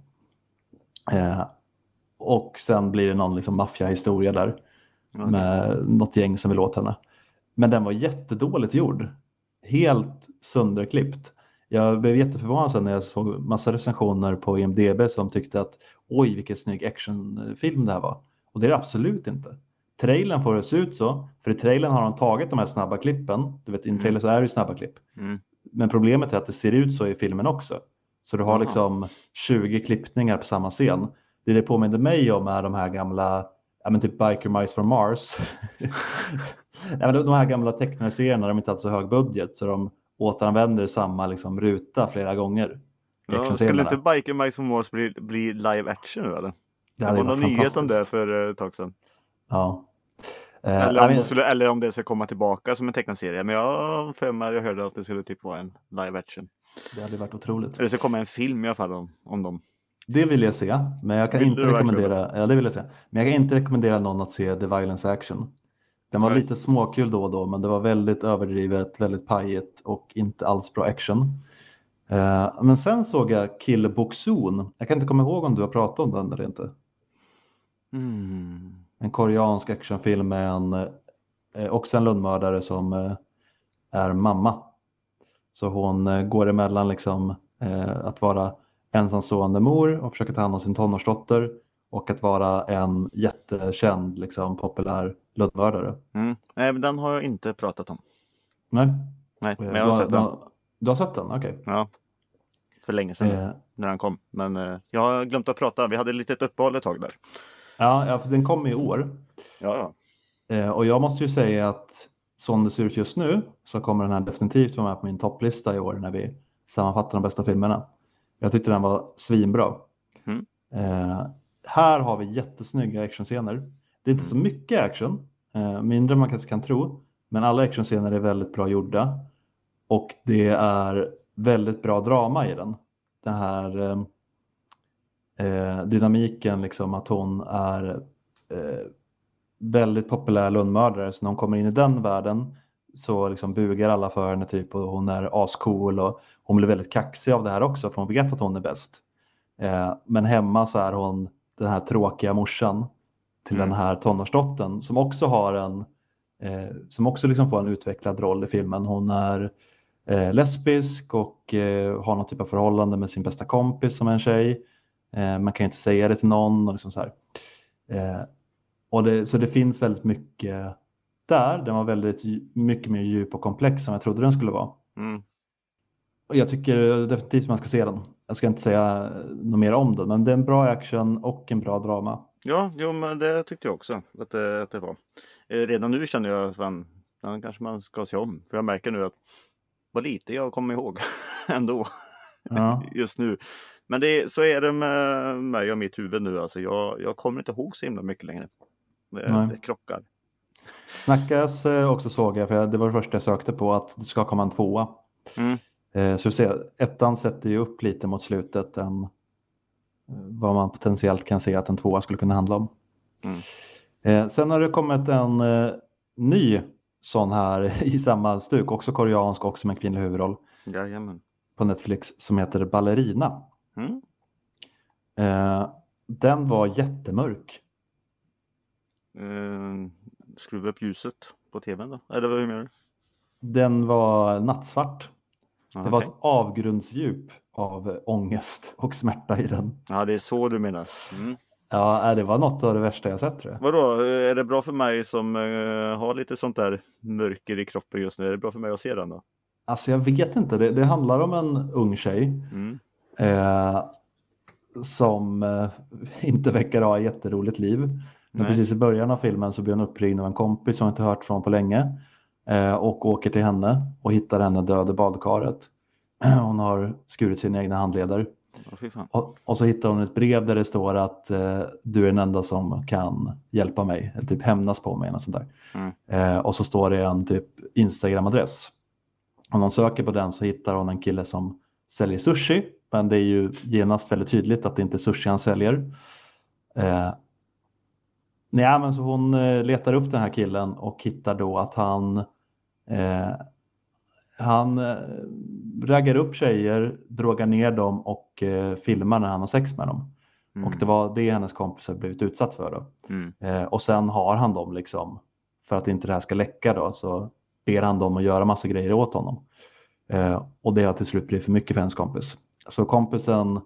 Eh, och sen blir det någon liksom, maffiahistoria där Okej. med något gäng som vill åt henne. Men den var jättedåligt gjord. Helt sönderklippt. Jag blev jätteförvånad sen när jag såg massa recensioner på IMDB som tyckte att oj vilken snygg actionfilm det här var. Och det är det absolut inte. Trailern får det se ut så, för i trailern har de tagit de här snabba klippen. Du vet i en Mm. trailer så är det ju snabba klipp. Mm. Men problemet är att det ser ut så i filmen också. Så du har Jaha. liksom 20 klippningar på samma scen. Det det påminner mig om är de här gamla, ja men typ Biker Mice from Mars. ja, men de här gamla tecknade serierna, de inte hade så hög budget så de återanvänder samma liksom ruta flera gånger. Ja, skulle inte Biker Mice from Mars bli, bli live action nu eller? Det Det var någon nyhet om det för eh, ett tag sedan. Ja. Eh, Eller om, skulle, eller om det ska komma tillbaka som en tecknad serie. Men jag för mig, jag hörde att det skulle typ vara en live action. det hade varit otroligt. Eller det ska komma en film i alla fall om, om dem. Det vill jag se, men jag kan Vill inte rekommendera, ja det vill jag se. Men jag kan inte rekommendera någon att se The Violence Action. Den var Nej. lite småkul då och då, men det var väldigt överdrivet, väldigt pajigt och inte alls bra action. Eh, men sen såg jag Kill Boksoon. Jag kan inte komma ihåg om du har pratat om den eller inte. Mm. En koreansk actionfilm med en, eh, också en lönnmördare som eh, är mamma. Så hon eh, går emellan liksom, eh, att vara ensamstående mor och försöka ta hand om sin tonårsdotter och att vara en jättekänd, liksom, populär lönnmördare. Mm. Nej, men den har jag inte pratat om. Nej, Nej, eh, men jag har du, sett den. du har sett den? Okej. Ja. För länge sedan Eh, när den kom. Men jag har glömt att prata. Vi hade ett litet uppehåll ett tag där. Ja, för den kom i år. Ja, ja. Eh, och jag måste ju säga att som det ser ut just nu så kommer den här definitivt vara med på min topplista i år när vi sammanfattar de bästa filmerna. Jag tyckte den var svinbra. Mm. Eh, här har vi jättesnygga actionscener. Det är inte så mycket action, eh, mindre än man kanske kan tro, men alla actionscener är väldigt bra gjorda och det är väldigt bra drama i den. Den här eh, eh, dynamiken, liksom att hon är eh, väldigt populär lönnmördare så när hon kommer in i den världen så liksom bugar alla för henne typ och hon är ascool och hon blir väldigt kaxig av det här också för hon vet att hon är bäst. Eh, men hemma så är hon den här tråkiga morsan till Mm. den här tonårsdottern som också har en eh, som också liksom får en utvecklad roll i filmen. Hon är eh, lesbisk och eh, har någon typ av förhållande med sin bästa kompis som är en tjej. Eh, man kan inte säga det till någon och liksom så här. Eh, och det, så det finns väldigt mycket där. Den var väldigt mycket mer djup och komplex än jag trodde den skulle vara. Mm. Och jag tycker definitivt man ska se den. Jag ska inte säga något mer om den, men det är en bra action och en bra drama. Ja, jo, men det tyckte jag också att det, att det var. Eh, Redan nu känner jag att fan, den kanske man ska se om. För jag märker nu att vad lite jag kommer ihåg ändå Ja. just nu. Men det, så är det med mig och mitt huvud nu. Alltså jag, jag kommer inte ihåg så himla mycket längre. Det, det krockar. Snackas eh, också såg jag, för det var det första jag sökte på, att det ska komma en tvåa. Mm. Eh, Så vi ser, ettan sätter ju upp lite mot slutet än eh, vad man potentiellt kan se att en tvåa skulle kunna handla om. Mm. Sen har det kommit en ny sån här i samma stuk, också koreansk, också med en kvinnlig huvudroll Jajamän. på Netflix som heter Ballerina. Mm. Eh, Den var jättemörk. Eh, skruva upp ljuset på tvn då? Eller vad hur menar du? Den var nattsvart. Ja, Det var ett avgrundsdjup av ångest och smärta i den. ja, det är så du menar. Mm. Ja, äh, det var något av det värsta jag sett tror jag. Vadå, är det bra för mig som eh, har lite sånt där mörker i kroppen just nu? Är det bra för mig att se den då? Alltså jag vet inte, det, det handlar om en ung tjej Mm. Eh, som eh, inte verkar ha ett jätteroligt liv. Men Nej. precis i början av filmen så blir hon uppringd av en kompis som hon inte hört från på länge eh, och åker till henne och hittar henne död i badkaret. Hon har skurit sina egna handleder. Fan. Och, och så hittar hon ett brev där det står att eh, du är den enda som kan hjälpa mig, eller typ hämnas på mig. Och, sånt där. Mm. Eh, och så står det en typ Instagram-adress. Om de söker på den så hittar hon en kille som säljer sushi. Men det är ju genast väldigt tydligt att det inte är sushi han säljer. Eh, nej, men så hon eh, letar upp den här killen och hittar då att han eh, han eh, raggar upp tjejer, drogar ner dem och eh, filmar när han har sex med dem. Mm. Och det var det hennes kompisar blivit utsatt för. Då. Mm. Eh, och sen har han dem liksom, för att inte det här ska läcka då, så ber han dem att göra massa grejer åt honom. Eh, och det har till slut blivit för mycket för hennes kompis. Så kompisen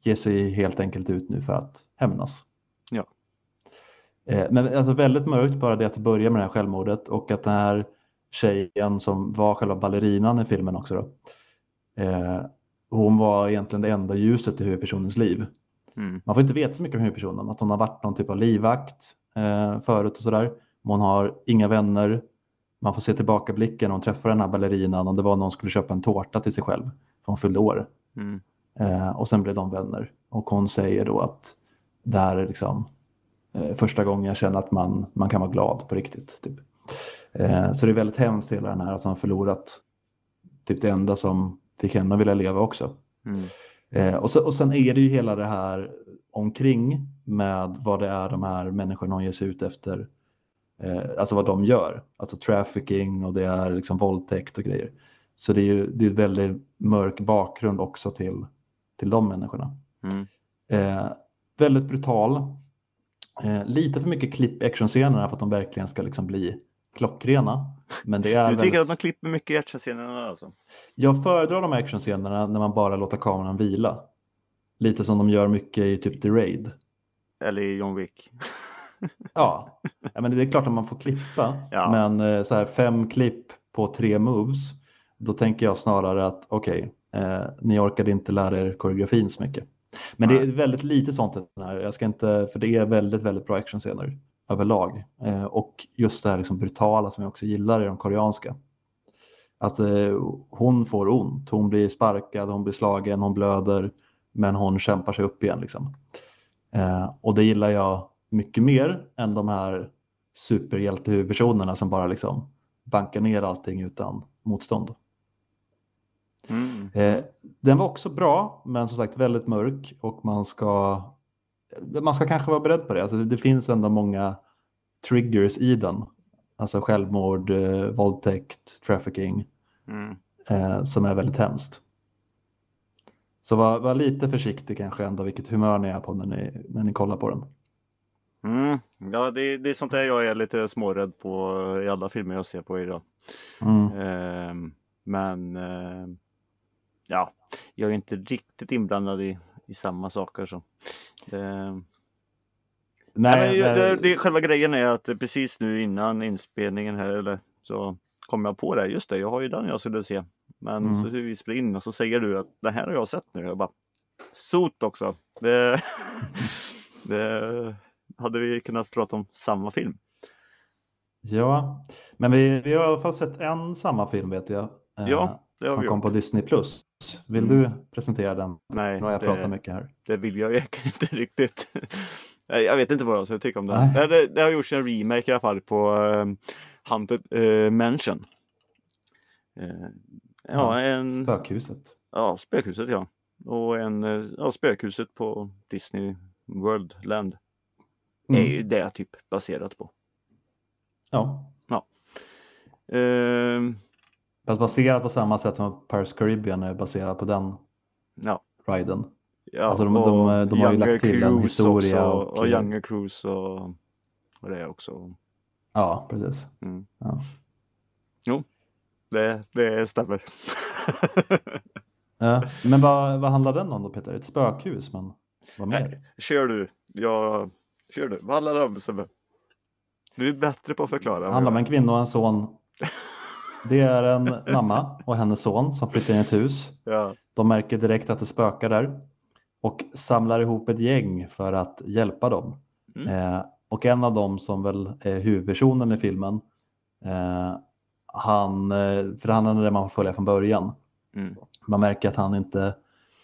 ger sig helt enkelt ut nu för att hämnas. Ja. Eh, men alltså väldigt mörkt bara det att det börjar med det här självmordet och att den här tjejen som var själva ballerinan i filmen också då. Eh, hon var egentligen det enda ljuset i huvudpersonens liv. Mm. Man får inte veta så mycket om huvudpersonen, att hon har varit någon typ av livvakt eh, förut och sådär. Hon har inga vänner. Man får se tillbakablicken när hon träffar den här ballerinan och det var när hon skulle köpa en tårta till sig själv. För hon fyllde år. Mm. Eh, och sen blev de vänner. Och hon säger då att det här är liksom eh, första gången jag känner att man, man kan vara glad på riktigt. Typ. Eh, så det är väldigt hemskt hela den här att har förlorat typ det enda som fick henne att vilja leva också. Mm. Eh, och, så, och sen är det ju hela det här omkring med vad det är de här människorna hon ger sig ut efter. Eh, alltså vad de gör. Alltså trafficking och det är liksom våldtäkt och grejer. Så det är ju det är väldigt mörk bakgrund också till, till de människorna. Mm. Eh, väldigt brutal. Eh, lite för mycket klipp i actionscenerna för att de verkligen ska liksom bli klockrena. Men det är Du tycker väldigt... att de klipper mycket i actionscenerna alltså? Jag föredrar de här actionscenerna när man bara låter kameran vila. Lite som de gör mycket i typ The Raid. Eller i John Wick? Ja, ja men det är klart att man får klippa. Ja. Men eh, så här fem klipp på tre moves. Då tänker jag snarare att okej, eh, ni orkade inte lära er koreografin så mycket. Men det är väldigt lite sånt i den här. Jag ska inte, för det är väldigt, väldigt bra actionscener överlag. Eh, och just det här liksom brutala som jag också gillar i de koreanska. Att eh, hon får ont, hon blir sparkad, hon blir slagen, hon blöder. Men hon kämpar sig upp igen. Liksom. Eh, och det gillar jag mycket mer än de här superhjältehuvudpersonerna som bara liksom bankar ner allting utan motstånd. Mm. Eh, den var också bra, men som sagt väldigt mörk och man ska, man ska kanske vara beredd på det. Alltså, det finns ändå många triggers i den. Alltså självmord, eh, våldtäkt, trafficking Mm. eh, som är väldigt hemskt. Så var, var lite försiktig kanske ändå vilket humör ni är på när ni, när ni kollar på den. Mm. Ja, det, det är sånt där jag är lite smårädd på i alla filmer jag ser på idag. Mm. Ehm, men ehm, ja, jag är inte riktigt inblandad i, i samma saker. Så. Ehm, Nej, nej, det, det, själva grejen är att precis nu innan inspelningen här eller, så kom jag på det. Just det, jag har ju den jag skulle se. Men Mm. så vi spelar in och så säger du att det här har jag sett nu. Jag bara, sot också. Det, det hade vi kunnat prata om samma film. Ja, men vi, vi har i alla fall sett en samma film vet jag. eh, Ja, Det har som vi kom gjort. på Disney+. Plus. Vill Mm. du presentera den? Nej, Nu har jag det, pratat mycket här. det vill jag egentligen inte riktigt. Jag vet inte vad jag ska tycka om den. Det, det, det har gjorts en remake i alla fall på um, Haunted uh, Mansion. Eh, ja, Ja, en, Spökhuset. ja, spökhuset ja. Och en, ja, spökhuset på Disney World Land. Mm. är ju det typ baserat på. Ja, Ehm, fast baserat på samma sätt som Paris Caribbean är baserad på den ja. riden. Ja, Alltså de- de- de har ju lagt till en historia också, och- och Younger Cruise och, och det också. Ja, precis. Mm. Ja. Jo, det, det stämmer. Ja, men vad, vad handlar den om då Peter? Ett spökhus, men vad mer? Nej, kör du. Jag, kör du. Vad handlar det om Sebbe? Du är bättre på att förklara. Det handlar om en kvinna och en son. Det är en mamma och hennes son som flyttar in i ett hus. Ja. De märker direkt att det spökar där och samlar ihop ett gäng för att hjälpa dem. Mm. Eh, och en av dem som väl är huvudpersonen i filmen, eh, han, eh, för han är den man får följa från början. Mm. Man märker att han inte,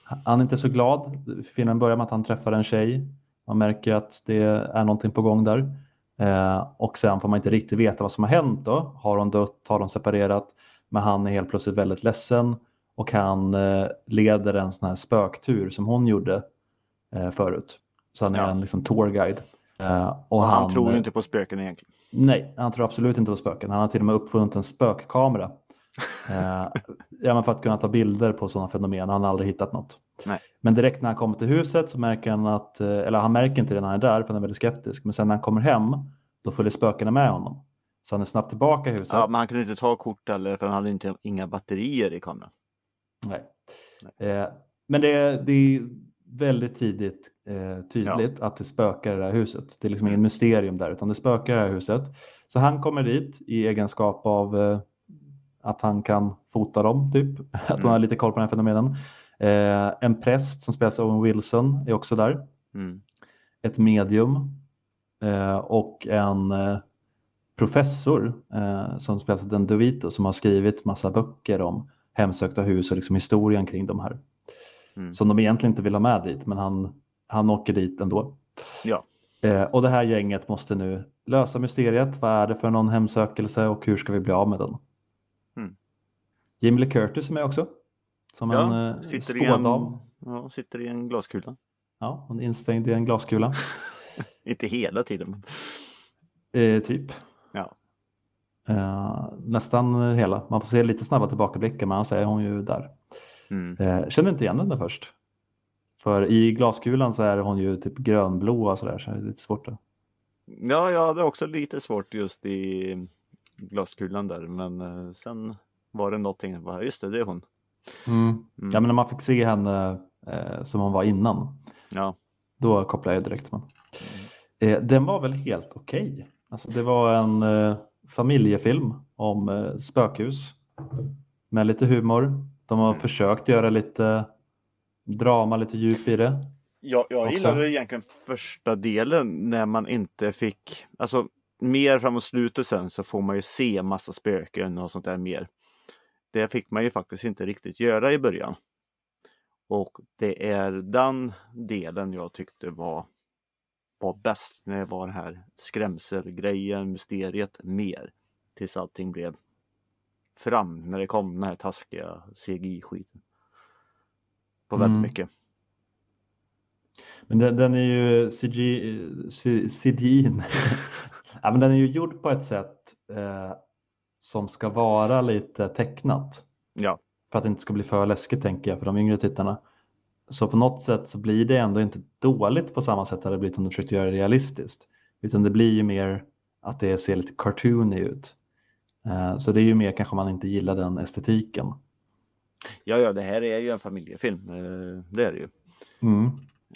han är inte så glad. Filmen börjar med att han träffar en tjej. Man märker att det är någonting på gång där. Eh, och sen får man inte riktigt veta vad som har hänt då. Har de dött? Har de separerat? Men han är helt plötsligt väldigt ledsen och han eh, leder en sån här spöktur som hon gjorde eh, förut. Så han är Ja. en liksom tourguide. Eh, och han, han, tror inte på spöken egentligen. Nej, han tror absolut inte på spöken. Han har till och med uppfunnit en spökkamera. Eh, ja, men för att kunna ta bilder på sådana fenomen. Han har aldrig hittat något. Nej. Men direkt när han kommer till huset så märker han att, eh, eller han märker inte det när han är där för han är väldigt skeptisk. Men sen när han kommer hem då följer spökena med honom. Så han är snabbt tillbaka i huset. Ja, men han kunde inte ta kort eller för han hade inte, inga batterier i kameran. Nej. Eh, men det, det är väldigt tidigt eh, tydligt att det spökar i det här huset. Det är liksom ingen mysterium där utan det spökar i det här huset. Så han kommer dit i egenskap av eh, att han kan fota dem typ. Att han Mm. har lite koll på den här fenomenen. Eh, en präst som spelas av Owen Wilson är också där. Mm. Ett medium eh, och en eh, professor eh, som spelas av Dan DeVito som har skrivit massa böcker om hemsökta hus och liksom historien kring de här. Mm. Som de egentligen inte vill ha med dit men han, han åker dit ändå. Ja. Eh, och det här gänget måste nu lösa mysteriet. Vad är det för någon hemsökelse och hur ska vi bli av med den? Mm. Jimmy Lee Curtis är med också. Som Ja, en eh, sitter, i en, ja, sitter i en glaskula. Ja, hon är instängd i en glaskula. Inte hela tiden. Eh, typ. Ja. Eh, nästan hela. Man får se lite snabba tillbakablickar men annars är hon ju där. Mm. Eh, kände inte igen henne först. För i glaskulan så är hon ju typ grönblå och sådär så det är lite svårt att... Ja, jag hade också lite svårt just i glaskulan där. Men eh, sen var det någonting. Bara, just det, det är hon. Mm. Ja men när man fick se henne eh, som hon var innan. Ja. Då kopplade jag direkt. Mm. Eh, den var väl helt okej. Alltså, det var en eh, familjefilm om eh, spökhus. Med lite humor. De har Mm. försökt göra lite drama, lite djup i det. Jag, jag gillade egentligen första delen när man inte fick, alltså mer framåt slutet sen så får man ju se massa spöken och sånt där mer. Det fick man ju faktiskt inte riktigt göra i början. Och det är den delen jag tyckte var, var bäst när det var den här skrämselgrejen, mysteriet mer. Tills allting blev fram när det kom den här taskiga CGI-skiten. På väldigt Mm. mycket. Men den, den är ju CG, CGI. ja, men den är ju gjord på ett sätt eh, som ska vara lite tecknat. Ja, För att det inte ska bli för läskigt tänker jag för de yngre tittarna. Så på något sätt så blir det ändå inte dåligt på samma sätt hade det blivit om de försökte göra det realistiskt. Utan det blir ju mer att det ser lite cartoony ut. Eh, Så det är ju mer kanske man inte gillar den estetiken. Ja, ja, det här är ju en familjefilm. eh, Det är det ju. Mm.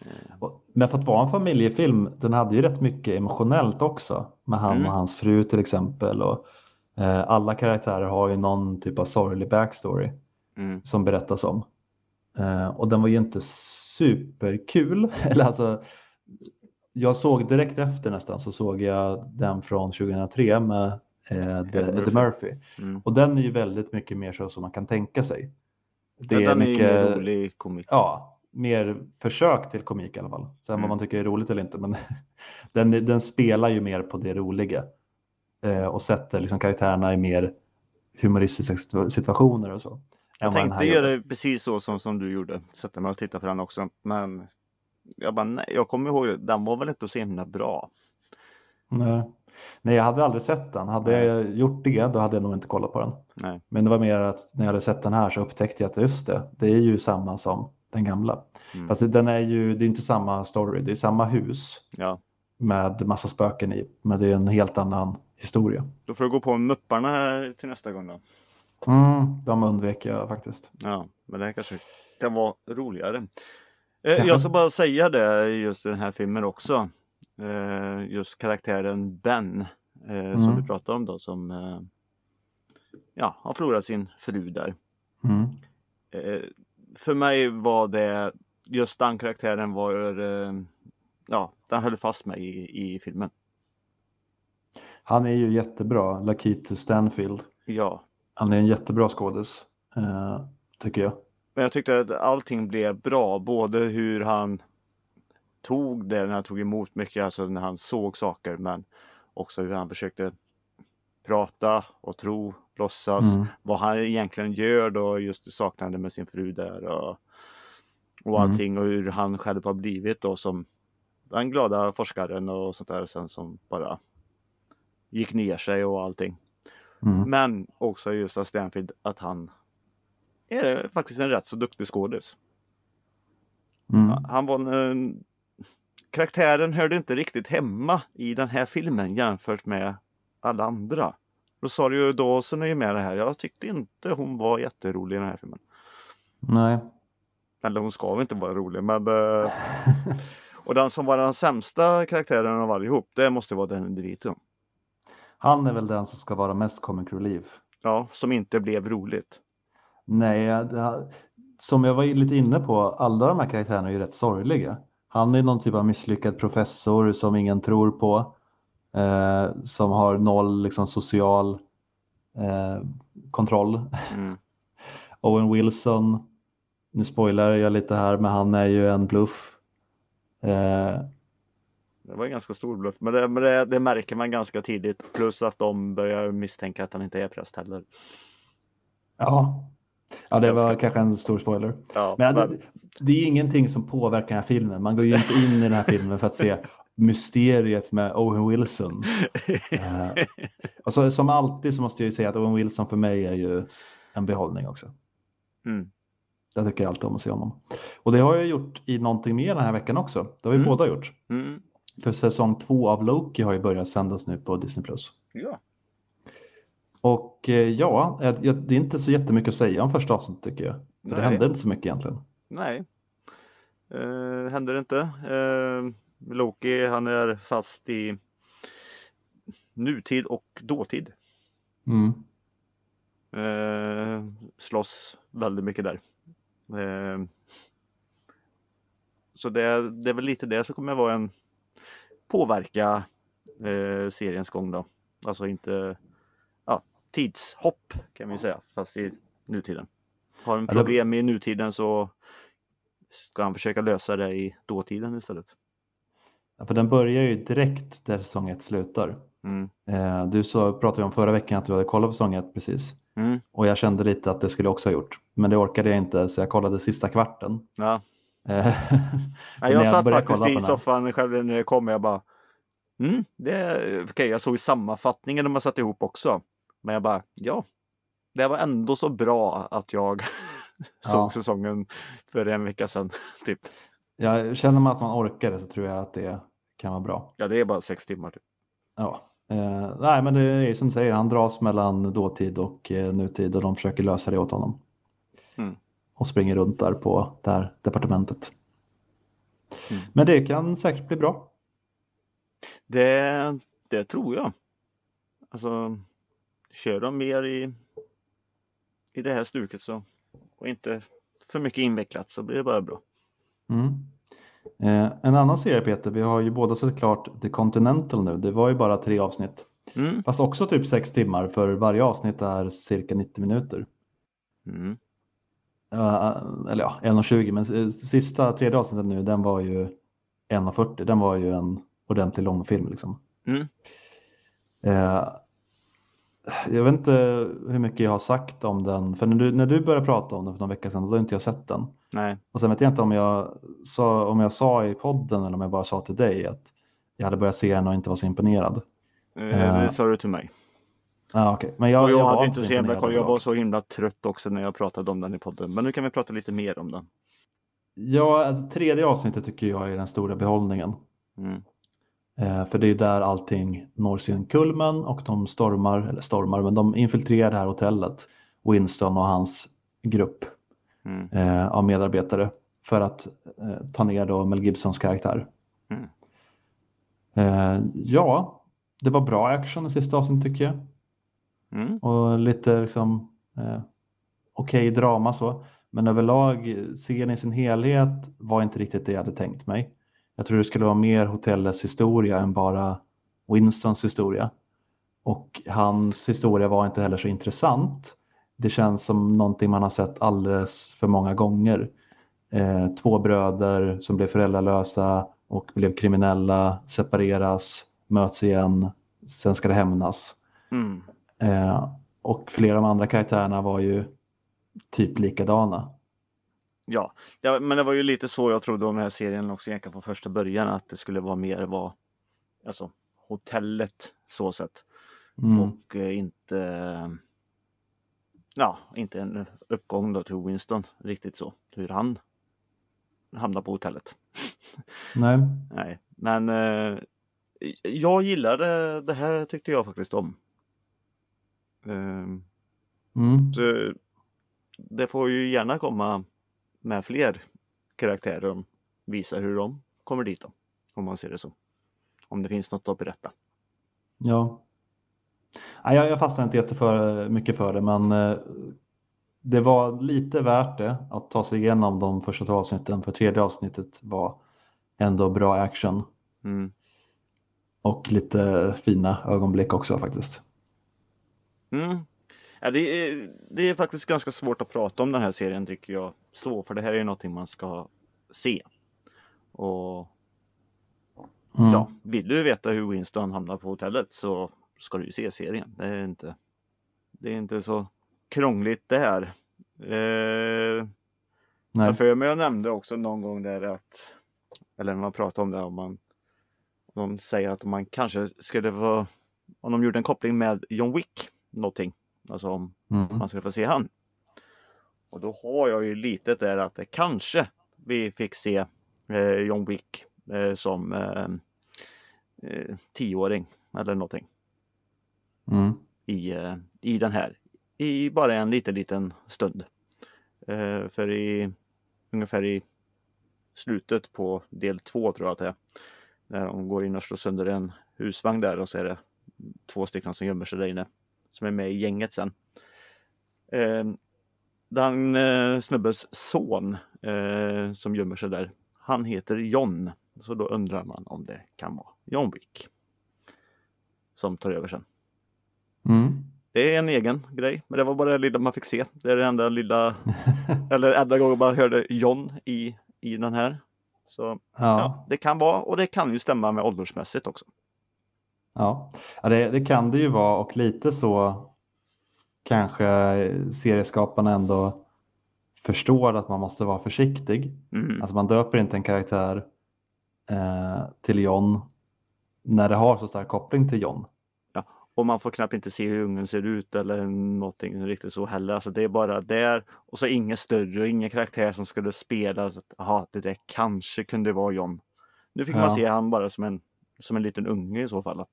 Eh, Men för att vara en familjefilm, den hade ju rätt mycket emotionellt också. Med han Mm. och hans fru till exempel. Och, alla karaktärer har ju någon typ av sorglig backstory Mm. som berättas om. Eh, och den var ju inte superkul. Eller alltså, jag såg direkt efter nästan så såg jag den från 2003 med eh, The, Eddie Murphy. Murphy. Mm. Och den är ju väldigt mycket mer så som man kan tänka sig. Det Men är den är mycket, mer rolig komik. ja, mer försök till komik i alla fall. Sen Mm. vad man tycker är roligt eller inte. Men den, den spelar ju mer på det roliga. Eh, och sätter liksom karaktärerna i mer humoristiska situa- situationer och så. Jag tänkte gör. göra det precis så som, som du gjorde. Sätta mig och titta på den också. Men jag bara, nej, jag kommer ihåg det. Den var väl inte så himla bra. Nej. Nej, jag hade aldrig sett den. Hade jag gjort det då hade jag nog inte kollat på den. Nej. Men det var mer att när jag hade sett den här så upptäckte jag att just det, det är ju samma som den gamla. Mm. Fast den är ju, det är inte samma story, det är samma hus Ja. med massa spöken i. Men det är en helt annan historia. Då får du gå på Mupparna här till nästa gång då. Mm, de undvek jag faktiskt. Ja, men det här kanske kan vara roligare. Eh, jag ska bara säga det just i den här filmen också. Eh, just karaktären Ben eh, som Mm. vi pratade om då som eh, ja, har förlorat sin fru där. Mm. Eh, för mig var det just den karaktären var eh, ja, den höll fast mig i, i filmen. Han är ju jättebra, Lakeith Stanfield. Ja, Han är en jättebra skådis, eh, tycker jag. men jag tyckte att allting blev bra, både hur han tog det när han tog emot mycket, alltså när han såg saker, men också hur han försökte prata och tro, låtsas, Mm. vad han egentligen gör då, just saknade med sin fru där och, och Mm. allting och hur han själv har blivit då som den glada forskaren och sånt där sen som bara gick ner sig och allting. Mm. Men också just av Stanfield att han är faktiskt en rätt så duktig skådis. Mm. Han var en, en karaktären hörde inte riktigt hemma i den här filmen jämfört med alla andra. Rosario Dawson är ju med det här. Jag tyckte inte hon var jätterolig i den här filmen. Nej. Eller hon ska väl inte vara rolig men eh, Och den som var den sämsta karaktären av allihop det måste vara den DeVito. Han är väl den som ska vara mest comic relief. Ja, som inte blev roligt. Nej, det, som jag var lite inne på, alla de här karaktärerna är ju rätt sorgliga. Han är någon typ av misslyckad professor som ingen tror på. Eh, som har noll liksom, social eh, kontroll. Mm. Owen Wilson, nu spoilar jag lite här, men han är ju en bluff. Eh, Det var en ganska stor bluff men, det, men det, det märker man ganska tidigt. Plus att de börjar misstänka att han inte är präst heller. ja. ja, det var Ganska- kanske en stor spoiler. Ja, Men men- det, det är ingenting som påverkar den här filmen. Man går ju inte in i den här filmen för att se mysteriet med Owen Wilson. Eh, och så, som alltid så måste jag ju säga att Owen Wilson för mig är ju en behållning också. Mm. Jag tycker alltid om att se honom. Och det har jag gjort i någonting mer den här veckan också. Det har vi Mm. båda gjort. Mm. För säsong två av Loki har ju börjat sändas nu på Disney+. Ja. Och eh, ja, eh, det är inte så jättemycket att säga om första avsnittet tycker jag. För det hände inte så mycket egentligen. Nej. Uh, händer inte. Eh, Loki han är fast i nutid och dåtid. Mm. Eh, slåss väldigt mycket där. Eh, så det, det är väl lite det som kommer vara en påverka eh, seriens gång då. Alltså inte ja, tidshopp kan vi säga fast i nutiden. Har en problem i nutiden så ska han försöka lösa det i dåtiden istället. Ja, För den börjar ju direkt där säsong ett slutar. Mm. Eh, du så, pratade om förra veckan att du hade kollat på säsong ett precis. Mm. Och jag kände lite att det skulle jag också ha gjort. Men det orkade jag inte så jag kollade sista kvarten. Ja. Eh, när jag satt faktiskt i soffan själv när det kom och jag bara mm, det, okej, jag såg sammanfattningen när man satt ihop också. Men jag bara, ja, det var ändå så bra att jag såg Ja. säsongen för en vecka sedan. Typ. Jag känner man att man orkar det så tror jag att det kan vara bra. Ja, det är bara sex timmar. Typ. Ja. Eh, nej men det är som du säger, han dras mellan dåtid och eh, nutid och de försöker lösa det åt honom. Och springer runt där på det här departementet. Mm. Men det kan säkert bli bra. Det, det tror jag. Alltså, kör de mer i, i det här stuket så och inte för mycket invecklat så blir det bara bra. Mm. Eh, en annan serie Peter, vi har ju båda sett klart The Continental nu. Det var ju bara tre avsnitt. Mm. Fast också typ sex timmar för varje avsnitt är cirka 90 minuter. Mm. Eh, eller ja, 1.20 men s- sista tredje avsnittet nu den var ju 1.40. Den var ju en ordentlig långfilm liksom. Mm. Eh, jag vet inte hur mycket jag har sagt om den. För när du, när du började prata om den för några veckor sedan då har inte jag sett den. Nej. Och sen vet jag inte om jag, sa, om jag sa i podden eller om jag bara sa till dig att jag hade börjat se den och inte var så imponerad. Eh, Eh. Det sa du till mig. Ah, okay. Men jag, och jag, var hade inte så himla koll. Jag var så himla trött också när jag pratade om den i podden. Men nu kan vi prata lite mer om den. Ja, alltså, tredje avsnittet tycker jag är den stora behållningen. Mm. Eh, för det är där allting når sin kulmen och de stormar, eller stormar, men de infiltrerar det här hotellet. Winston och hans grupp Mm. eh, av medarbetare för att eh, ta ner då Mel Gibsons karaktär. Mm. Eh, ja, det var bra action i sista avsnittet tycker jag. Mm. Och lite liksom eh, okej drama så. Men överlag, serien i sin helhet var inte riktigt det jag hade tänkt mig. Jag tror det skulle vara mer hotellets historia än bara Winstons historia. Och hans historia var inte heller så intressant. Det känns som någonting man har sett alldeles för många gånger. Eh, två bröder som blev föräldralösa och blev kriminella, separeras, möts igen, sen ska det hämnas. Mm. Eh, och flera av de andra karaktärerna var ju typ likadana. Ja. ja, men det var ju lite så jag trodde om den här serien också egentligen från första början att det skulle vara mer vad alltså hotellet så sett Mm. och eh, inte ja, inte en uppgång då till Winston riktigt så hur han hamnar på hotellet. Nej. Nej, men eh, jag gillade det här tyckte jag faktiskt om. Ehm, Mm. så det får ju gärna komma med fler karaktärer och visa hur de kommer dit då. Om man ser det så. Om det finns något att berätta. Ja. Nej, jag, jag fastnade inte jätteför mycket för det, men eh, det var lite värt det att ta sig igenom de första två avsnitten, för tredje avsnittet var ändå bra action Mm. och lite fina ögonblick också faktiskt. Mm. Ja, det, är, det är faktiskt ganska svårt att prata om den här serien tycker jag. Så, för det här är ju någonting man ska se. Och Mm. ja, vill du veta hur Winston hamnar på hotellet så ska du ju se serien. Det är inte, det är inte så krångligt det här. Eh, Nej. jag för mig jag nämnde också någon gång där att, eller när man pratar om det, om man de säger att man kanske skulle vara, om de gjorde en koppling med John Wick, någonting, alltså om Mm. man skulle få se han. Och då har jag ju lite där att det kanske vi fick se eh, John Wick eh, som eh, eh, tioåring eller någonting Mm. i, eh, i den här. I bara en liten, liten stund. Eh, för i ungefär i slutet på del två tror jag att det är. När de går in och slår sönder en husvagn där och så är det två stycken som gömmer sig där inne. Som är med i gänget sen. Eh, den eh, snubbes son eh, som gömmer sig där. Han heter John. Så då undrar man om det kan vara John Wick. Som tar över sen. Mm. Det är en egen grej, men det var bara det lilla man fick se. Det är det enda lilla, eller enda gången man hörde John i, i den här. Så ja. ja. det kan vara och det kan ju stämma med åldersmässigt också. Ja, ja det, det kan det ju vara och lite så kanske serieskaparna ändå förstår att man måste vara försiktig. Mm. Alltså man döper inte en karaktär eh, till John när det har så stark koppling till John. Och man får knappt inte se hur ungen ser ut eller någonting riktigt så heller. Alltså det är bara där och så ingen större och ingen karaktär som skulle spela. att, Jaha, det där kanske kunde vara John. Nu fick Ja. man se han bara som en, som en liten unge i så fall. Att,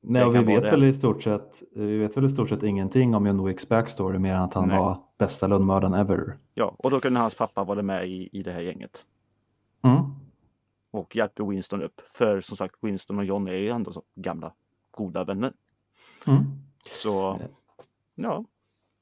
Nej, vi vet, väl i stort sett, vi vet väl i stort sett ingenting om John Wicks backstory mer än att han Nej. var bästa lönnmördaren ever. ja, och då kunde hans pappa vara med i, i det här gänget. Mm. och hjälper Winston upp. För som sagt Winston och John är ju ändå så gamla goda vänner. Mm. Så ja.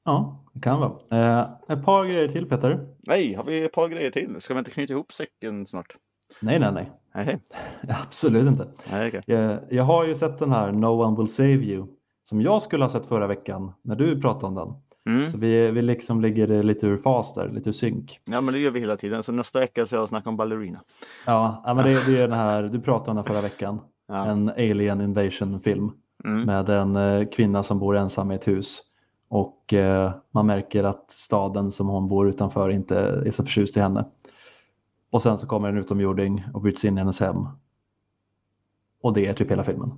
Ja, det kan vara. Eh, ett par grejer till Peter. Nej, har vi ett par grejer till? Ska vi inte knyta ihop säcken snart? Nej, nej, nej. Nej, Absolut inte. nej okej. Jag, jag har ju sett den här No One Will Save You som jag skulle ha sett förra veckan när du pratade om den. Mm. Så vi, vi liksom ligger lite ur fas där, lite ur synk. Ja men det gör vi hela tiden. Så nästa vecka så jag snacka om ballerina. Ja, ja men det, det är den här, du pratade om den förra veckan. Ja. En alien invasion film Mm. med en eh, kvinna som bor ensam i ett hus. Och eh, man märker att staden som hon bor utanför inte är så förtjust i henne. Och sen så kommer en utomjording och bryts in i hennes hem. Och det är typ hela filmen.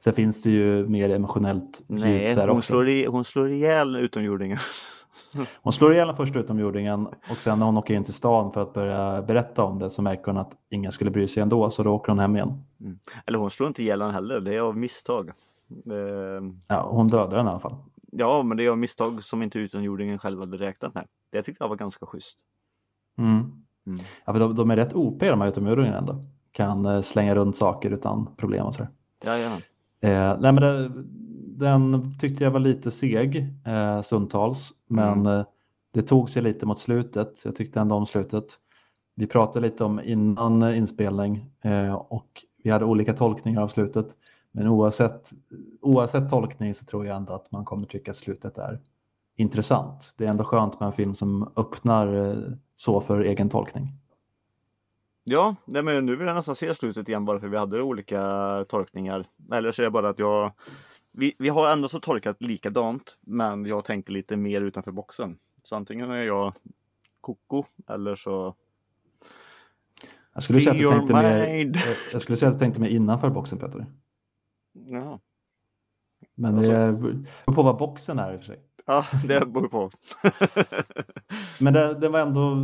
Sen finns det ju mer emotionellt Nej, djup där hon också. slår, i, hon slår ihjäl utomjordingen. Hon slår ihjäl den första utomjordingen och sen när hon åker in till stan för att börja berätta om det så märker hon att ingen skulle bry sig ändå så då åker hon hem igen. Eller hon slår inte ihjäl den heller. Det är av misstag. Eh, Ja, hon dödar den i alla fall. Ja, men det är av misstag som inte utomjordingen själv hade räknat med. Det tyckte jag var ganska schysst. Mm. Mm. Ja, för de, de är rätt OP de här utomjordingarna ändå. Kan eh, slänga runt saker utan problem och sådär. Eh, nej men det, den tyckte jag var lite seg eh, stundtals. Men Mm. eh, det tog sig lite mot slutet. Jag tyckte ändå om slutet. Vi pratade lite om innan eh, inspelning eh, och vi hade olika tolkningar av slutet. Men oavsett, oavsett tolkning så tror jag ändå att man kommer tycka att slutet är intressant. Det är ändå skönt med en film som öppnar eh, så för egen tolkning. Ja, nej, men nu vill jag nästan se slutet igen bara för vi hade olika tolkningar. Eller så är det bara att jag vi, vi har ändå så tolkat likadant, men jag tänker lite mer utanför boxen. Så antingen är jag koko eller så Jag skulle, säga att du tänkte mer, mind. jag- jag skulle säga att du tänkte mer innanför boxen Peter. Ja, Men Alltså- det beror på vad boxen är i och för sig. Ja det beror på. Men det, var ändå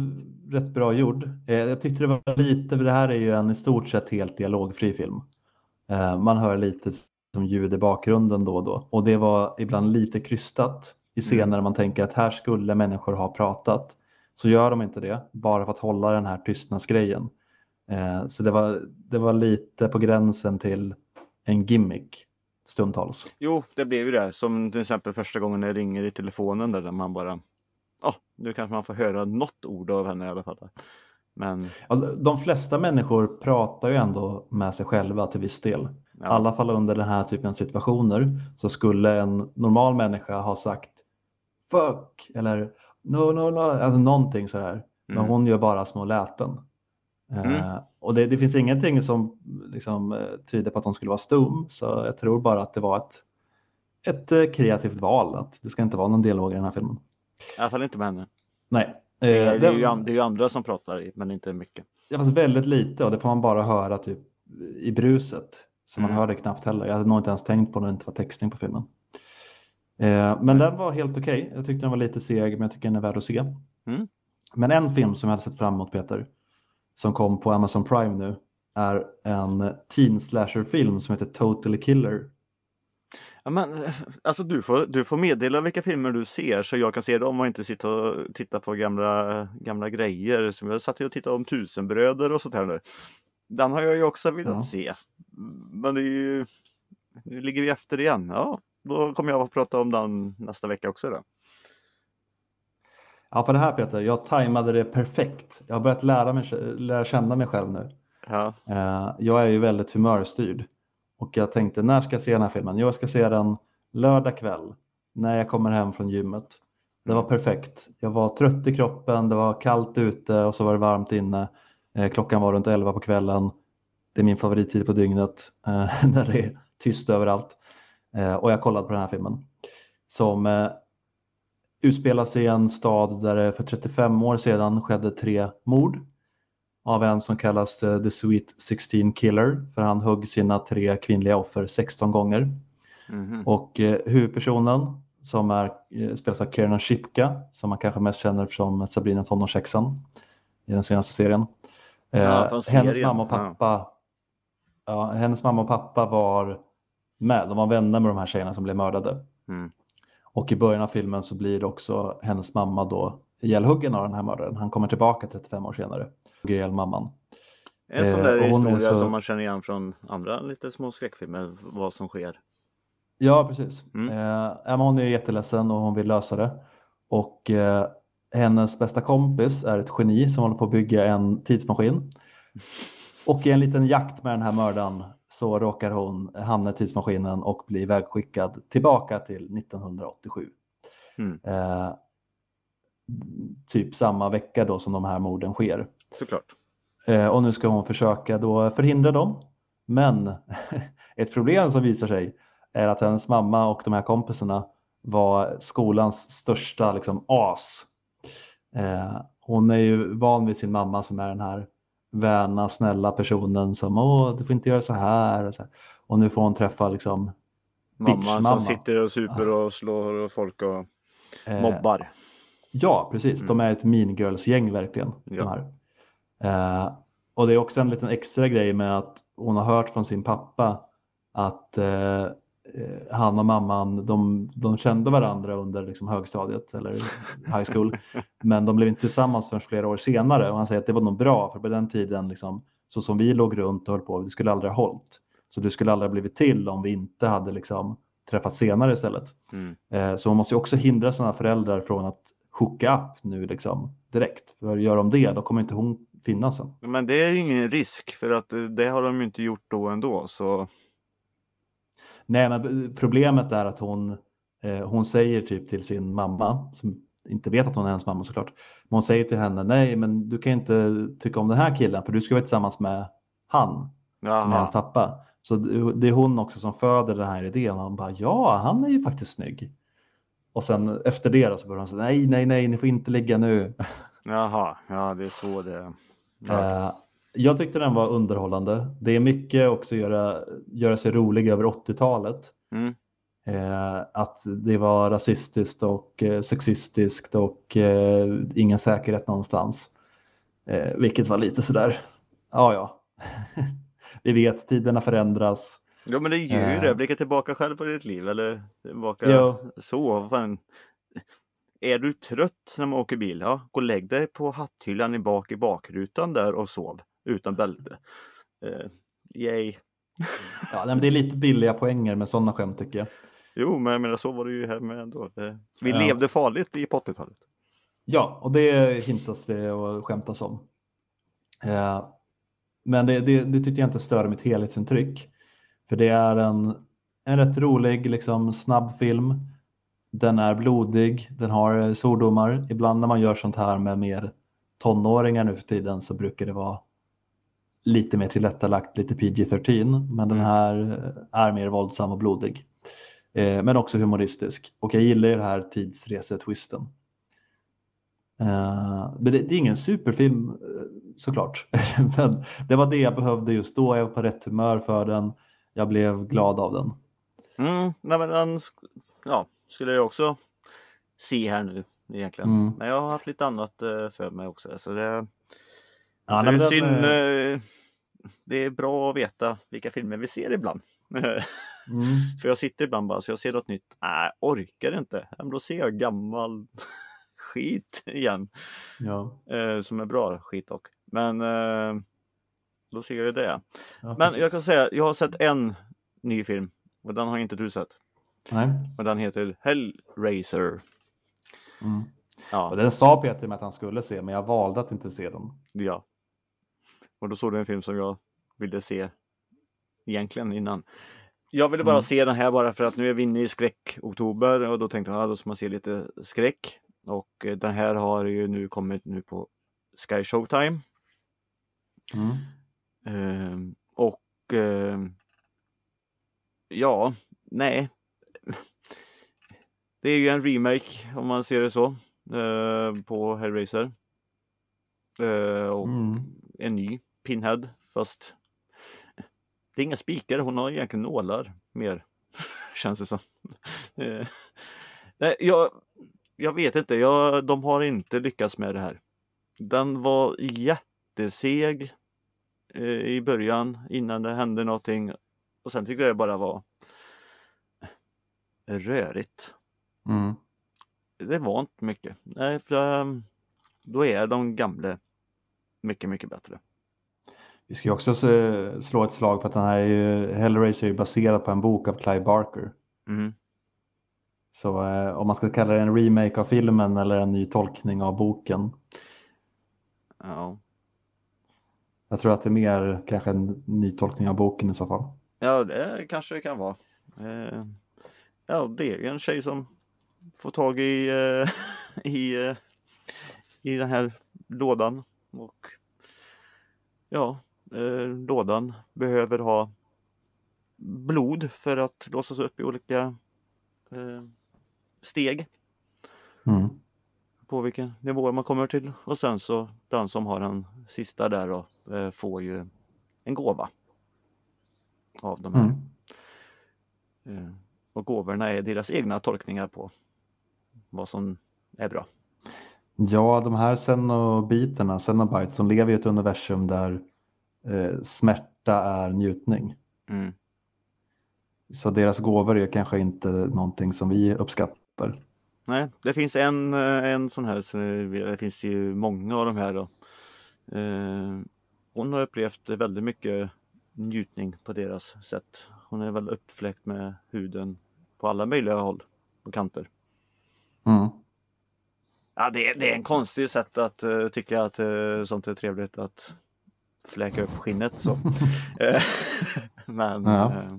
rätt bra gjord. Eh, Jag tyckte det var lite, för det här är ju en i stort sett helt dialogfri film. Eh, Man hör lite som ljud i bakgrunden då och då. Och det var ibland lite krystat i scener Mm. där man tänker att här skulle människor ha pratat. Så gör de inte det, bara för att hålla den här tystnadsgrejen. Eh, Så det var, det var lite på gränsen till en gimmick stundtals. Jo, det blev ju det. Som till exempel första gången jag ringer i telefonen där man bara Ja, nu kanske man får höra något ord av henne i alla fall. Men Ja, De flesta människor pratar ju ändå med sig själva till viss del. I ja, alla fall under den här typen av situationer så skulle en normal människa ha sagt fuck eller no, no, no, alltså någonting så här. Men Mm. hon gör bara små läten. Eh, Mm. och det, det finns ingenting som liksom, eh, tyder på att hon skulle vara stum, så jag tror bara att det var ett, ett eh, kreativt val, att det ska inte vara någon dialog i den här filmen. i alla fall inte med henne. Nej. Det Eh, är, det, är ju, det är ju andra som pratar, men inte mycket. Det var väldigt lite och det får man bara höra typ i bruset. Så man Mm. hör det knappt heller. Jag hade nog inte ens tänkt på när det inte var textning på filmen. Eh, men den var helt okej. Jag tyckte den var lite seg men jag tycker den är värd att se. Mm. Men en film som jag hade sett fram emot Peter, som kom på Amazon Prime nu, är en teen slasher film som heter Totally Killer. Ja, men, eh, alltså du får, du får meddela vilka filmer du ser så jag kan se dem och inte sitta och titta på gamla, gamla grejer. Som jag satt och tittade om Tusenbröder och sånt här nu. Den har jag ju också velat Ja. se. Men det är ju, nu ligger vi efter igen. Ja, då kommer jag att prata om den nästa vecka också då. Ja, för det här Peter, jag tajmade det perfekt. Jag har börjat lära, mig, lära känna mig själv nu. Ja, Eh, jag är ju väldigt humörstyrd och jag tänkte när ska jag se den här filmen? Jo, Jag ska se den lördag kväll när jag kommer hem från gymmet. Det var perfekt. Jag var trött i kroppen, det var kallt ute och så var det varmt inne. Eh, klockan var runt 11 på kvällen. Det är min favorittid på dygnet eh, när det är tyst överallt. Och jag kollade på den här filmen som utspelar sig i en stad där det för 35 år sedan skedde tre mord av en som kallas eh, The Sweet 16 Killer för han högg sina tre kvinnliga offer 16 gånger. mhm. Och eh, huvudpersonen som är, eh, spelas av Kiernan Shipka som man kanske mest känner från Sabrina tonårshäxan i den senaste serien. Eh, Ja, från hennes serien, mamma och pappa ja, hennes mamma och pappa var med, de var vänner med de här tjejerna som blev mördade. Mm. Och i början av filmen så blir det också hennes mamma då ihjälhuggen av den här mördaren. Han kommer tillbaka 35 år senare och ihjäl mamman. En sån Eh, där är historia så- som man känner igen från andra lite små skräckfilmer, vad som sker. Ja, precis. Mm. Eh, hon är jätteledsen och hon vill lösa det. Och eh, hennes bästa kompis är ett geni som håller på att bygga en tidsmaskin. Och i en liten jakt med den här mördaren så råkar hon hamna i tidsmaskinen och bli vägskickad tillbaka till 1987. Mm. Eh, typ samma vecka då som de här morden sker. Såklart. Eh, och nu ska hon försöka då förhindra dem. Men ett problem som visar sig är att hennes mamma och de här kompisarna var skolans största liksom, as. Eh, hon är ju van vid sin mamma som är den här värna, snälla personen som åh, du får inte göra så här. Och, så här. och nu får hon träffa liksom, Mamman som sitter och super och slår folk och eh, mobbar. Ja, precis. De Mm. är ett mean girls-gäng verkligen. De Ja. Eh, och det är också en liten extra grej med att hon har hört från sin pappa att eh, han och mamman, de, de kände varandra under liksom högstadiet eller high school. men de blev inte tillsammans förrän flera år senare. Och han säger att det var nog bra, för på den tiden, liksom, så som vi låg runt och höll på, det skulle aldrig ha hållit. Så det skulle aldrig ha blivit till om vi inte hade liksom, träffats senare istället. Mm. Eh, Så man måste ju också hindra sina föräldrar från att hooka upp nu liksom direkt. För gör de det, då kommer inte hon finnas sen. Men det är ingen risk för att eh, det har de ju inte gjort då ändå. Så Nej, men problemet är att hon, eh, hon säger typ till sin mamma, som inte vet att hon är hennes mamma såklart, men hon säger till henne, nej men du kan inte tycka om den här killen för du ska vara tillsammans med han som är hennes jaha. pappa. Så det är hon också som föder den här idén. Han bara ja, han är ju faktiskt snygg. Och sen efter det så börjar han säga nej, nej, nej, ni får inte ligga nu. Jaha, ja det är så det ja. Jag tyckte den var underhållande. Det är mycket också göra, göra sig rolig över 80-talet. mm. Eh, att det var rasistiskt och eh, sexistiskt och eh, ingen säkerhet någonstans. Eh, vilket var lite sådär, ja ja. Vi vet, tiderna förändras. Jo men det gör ju Eh. det. Blicka tillbaka själv på ditt liv eller tillbaka Ja. så. Fan. Är du trött när man åker bil? Ja, gå och lägg dig på hatthyllan i bak i bakrutan där och sov utan bälte. Eh, yay. Ja, nej, men det är lite billiga poänger med sådana skämt tycker jag. Jo, men jag menar så var det ju här med ändå. Det, vi Ja. levde farligt i på 80-talet. Ja, och det hintas det och skämtas om. Eh, men det, det, det tycker jag inte stör mitt helhetsintryck. För det är en, en rätt rolig, liksom, snabb film. Den är blodig, den har eh, svordomar. Ibland när man gör sånt här med mer tonåringar nu för tiden så brukar det vara lite mer tillrättalagt, lite PG-13. Men den Mm. här eh, är mer våldsam och blodig. Eh, men också humoristisk. Och jag gillar ju det här tidsresetwisten. Uh, men det, det är ingen superfilm eh, såklart. men det var det jag behövde just då. Jag var på rätt humör för den. Jag blev glad av den. Mm, nej men den ja, skulle jag också se här nu egentligen. Mm. Men jag har haft lite annat eh, för mig också. Så det, Ja, det är den, synd. eh, eh, Det är bra att veta vilka filmer vi ser ibland. Mm. För jag sitter ibland bara så jag ser något nytt. Nej, orkar inte. Men Då ser jag gammal skit igen. Ja, Eh, som är bra skit dock. Men eh, då ser jag ju det. ja, Men precis. jag kan säga, jag har sett en ny film. Och den har inte du sett. Nej. Och den heter Hellraiser. Mm. Ja, Och den sa Peter med att han skulle se, men jag valde att inte se den. ja. Och då såg du en film som jag ville se egentligen innan. Jag ville bara Mm. se den här bara för att nu är vi inne i skräck-oktober och då tänkte jag att då ska man se lite skräck. Och eh, den här har ju nu kommit nu på Sky Showtime. Mm. Ehm, och ehm, ja, nej. Det är ju en remake om man ser det så eh, på Hellraiser. Eh, och Mm. en ny Pinhead fast det är inga spikar, hon har egentligen nålar mer känns det som. Eh, nej, jag, jag vet inte, jag, de har inte lyckats med det här. Den var jätteseg eh, i början innan det hände någonting och sen tyckte jag det bara var rörigt. Mm. Det var inte mycket. Nej, för, ehm, då är de gamla mycket, mycket bättre. Vi ska ju också slå ett slag för att den här är ju, Hellraiser är ju baserad på en bok av Clive Barker. Mm. Så eh, om man ska kalla det en remake av filmen eller en ny tolkning av boken. Ja. Jag tror att det är mer kanske en ny tolkning av boken i så fall. ja, det kanske det kan vara. Eh, ja, det är en tjej som får tag i, eh, i, eh, i den här lådan och ja, lådan behöver ha blod för att låsas upp i olika eh, steg Mm. på vilken nivå man kommer till och sen så den som har den sista där då eh, får ju en gåva av de här. Mm. Eh, och gåvorna är deras egna tolkningar på vad som är bra. Ja, de här Cenobiterna, Cenobites, som lever i ett universum där eh, smärta är njutning. Mm. Så deras gåvor är kanske inte någonting som vi uppskattar. Nej, det finns en, eh, en sån här, så det finns ju många av de här då. Eh, hon har upplevt väldigt mycket njutning på deras sätt. Hon är väl uppfläckt med huden på alla möjliga håll och kanter. Mm. Ja, det, är- det är en konstig sätt att uh, tycka att uh, sånt är trevligt att fläka upp skinnet så. Eh, Men Ja. eh,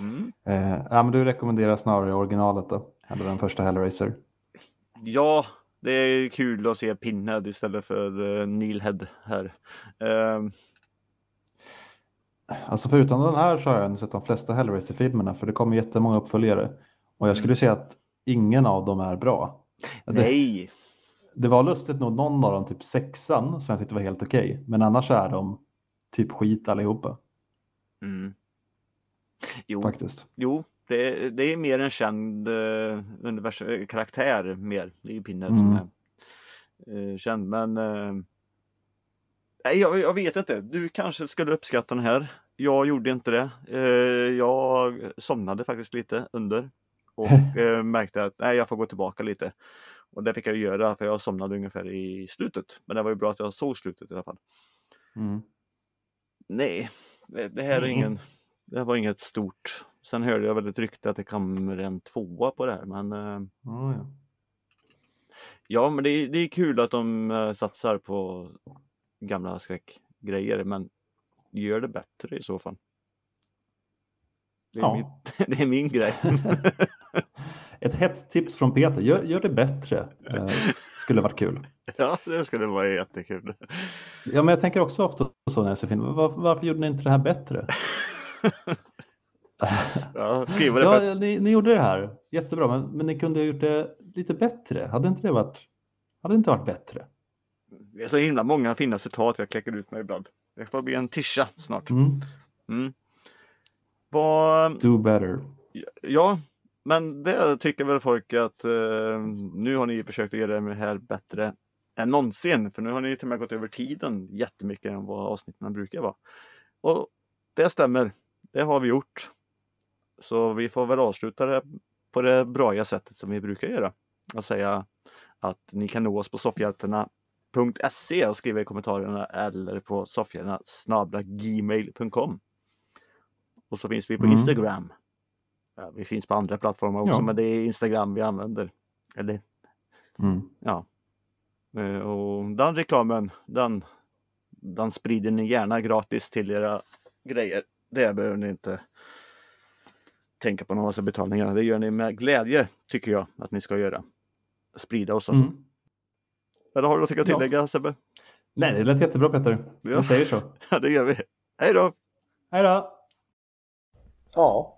mm. Eh, ja, men du rekommenderar snarare originalet då? Eller den första Hellraiser? ja, det är kul att se Pinhead istället för uh, Neil Head här. Eh, Alltså förutom den här så har jag sett de flesta Hellraiser-filmerna för det kommer jättemånga uppföljare. Och jag skulle Mm. säga att ingen av dem är bra. Nej, det var lustigt nog någon av dem, typ sexan, som jag tyckte var helt okej. Men annars är de typ skit allihopa mm. Jo, faktiskt. jo det, det är mer en känd uh, univers eh, karaktär mer. Det är ju Pinhead Mm. som är eh, känd, men eh, jag, jag vet inte. Du kanske skulle uppskatta den här. Jag gjorde inte det. Eh, jag somnade faktiskt lite under och eh, märkte att nej, jag får gå tillbaka lite. Och det fick jag göra för jag somnade ungefär i slutet. Men det var ju bra att jag såg slutet i alla fall. Mm. Nej, det, det här är Mm. ingen, det här var inget stort. Sen hörde jag väl ett rykte att det kommer en tvåa på det här, men eh, Ja, ja. men det, är- det är kul att de eh, satsar på gamla skräckgrejer, men gör det bättre i så fall. Det är, Ja. min, det är min grej. Ett hett tips från Peter, gör, gör det bättre. Eh, skulle varit kul. ja, det skulle vara jättekul. Ja, men jag tänker också ofta så när jag ser filmer, var, varför gjorde ni inte det här bättre? Ja, skriva det Ja, ni, ni gjorde det här, jättebra, men, men ni kunde ha gjort det lite bättre. Hade inte det varit, hade inte varit bättre? det är så himla många fina citat jag kläcker ut mig ibland. Det får bli en tischa snart. Mm. Mm. Vad, Do better. Ja, men det tycker väl folk att eh, nu har ni försökt att göra det här bättre än någonsin. För nu har ni till och med gått över tiden jättemycket än vad avsnitten brukar vara. Och det stämmer. Det har vi gjort. Så vi får väl avsluta det på det braiga sättet som vi brukar göra. Och säga att ni kan nå oss på soffhjältarna.se och skriva i kommentarerna eller på soffhjältarna gmail.com. Och så finns vi på Mm. Instagram. Ja, vi finns på andra plattformar också, Ja. men det är Instagram vi använder. Eller Mm. ja. Eh, Och den reklamen, den, den sprider ni gärna gratis till era grejer. Det behöver ni inte tänka på någon massa betalningar. Det gör ni med glädje, tycker jag att ni ska göra. Sprida oss alltså. Mm. Eller har du något att Ja. tillägga Sebbe? Nej, det lät jättebra Peter. Ja. Vi säger så. Ja, det gör vi. Hej då! Hej då! Ja,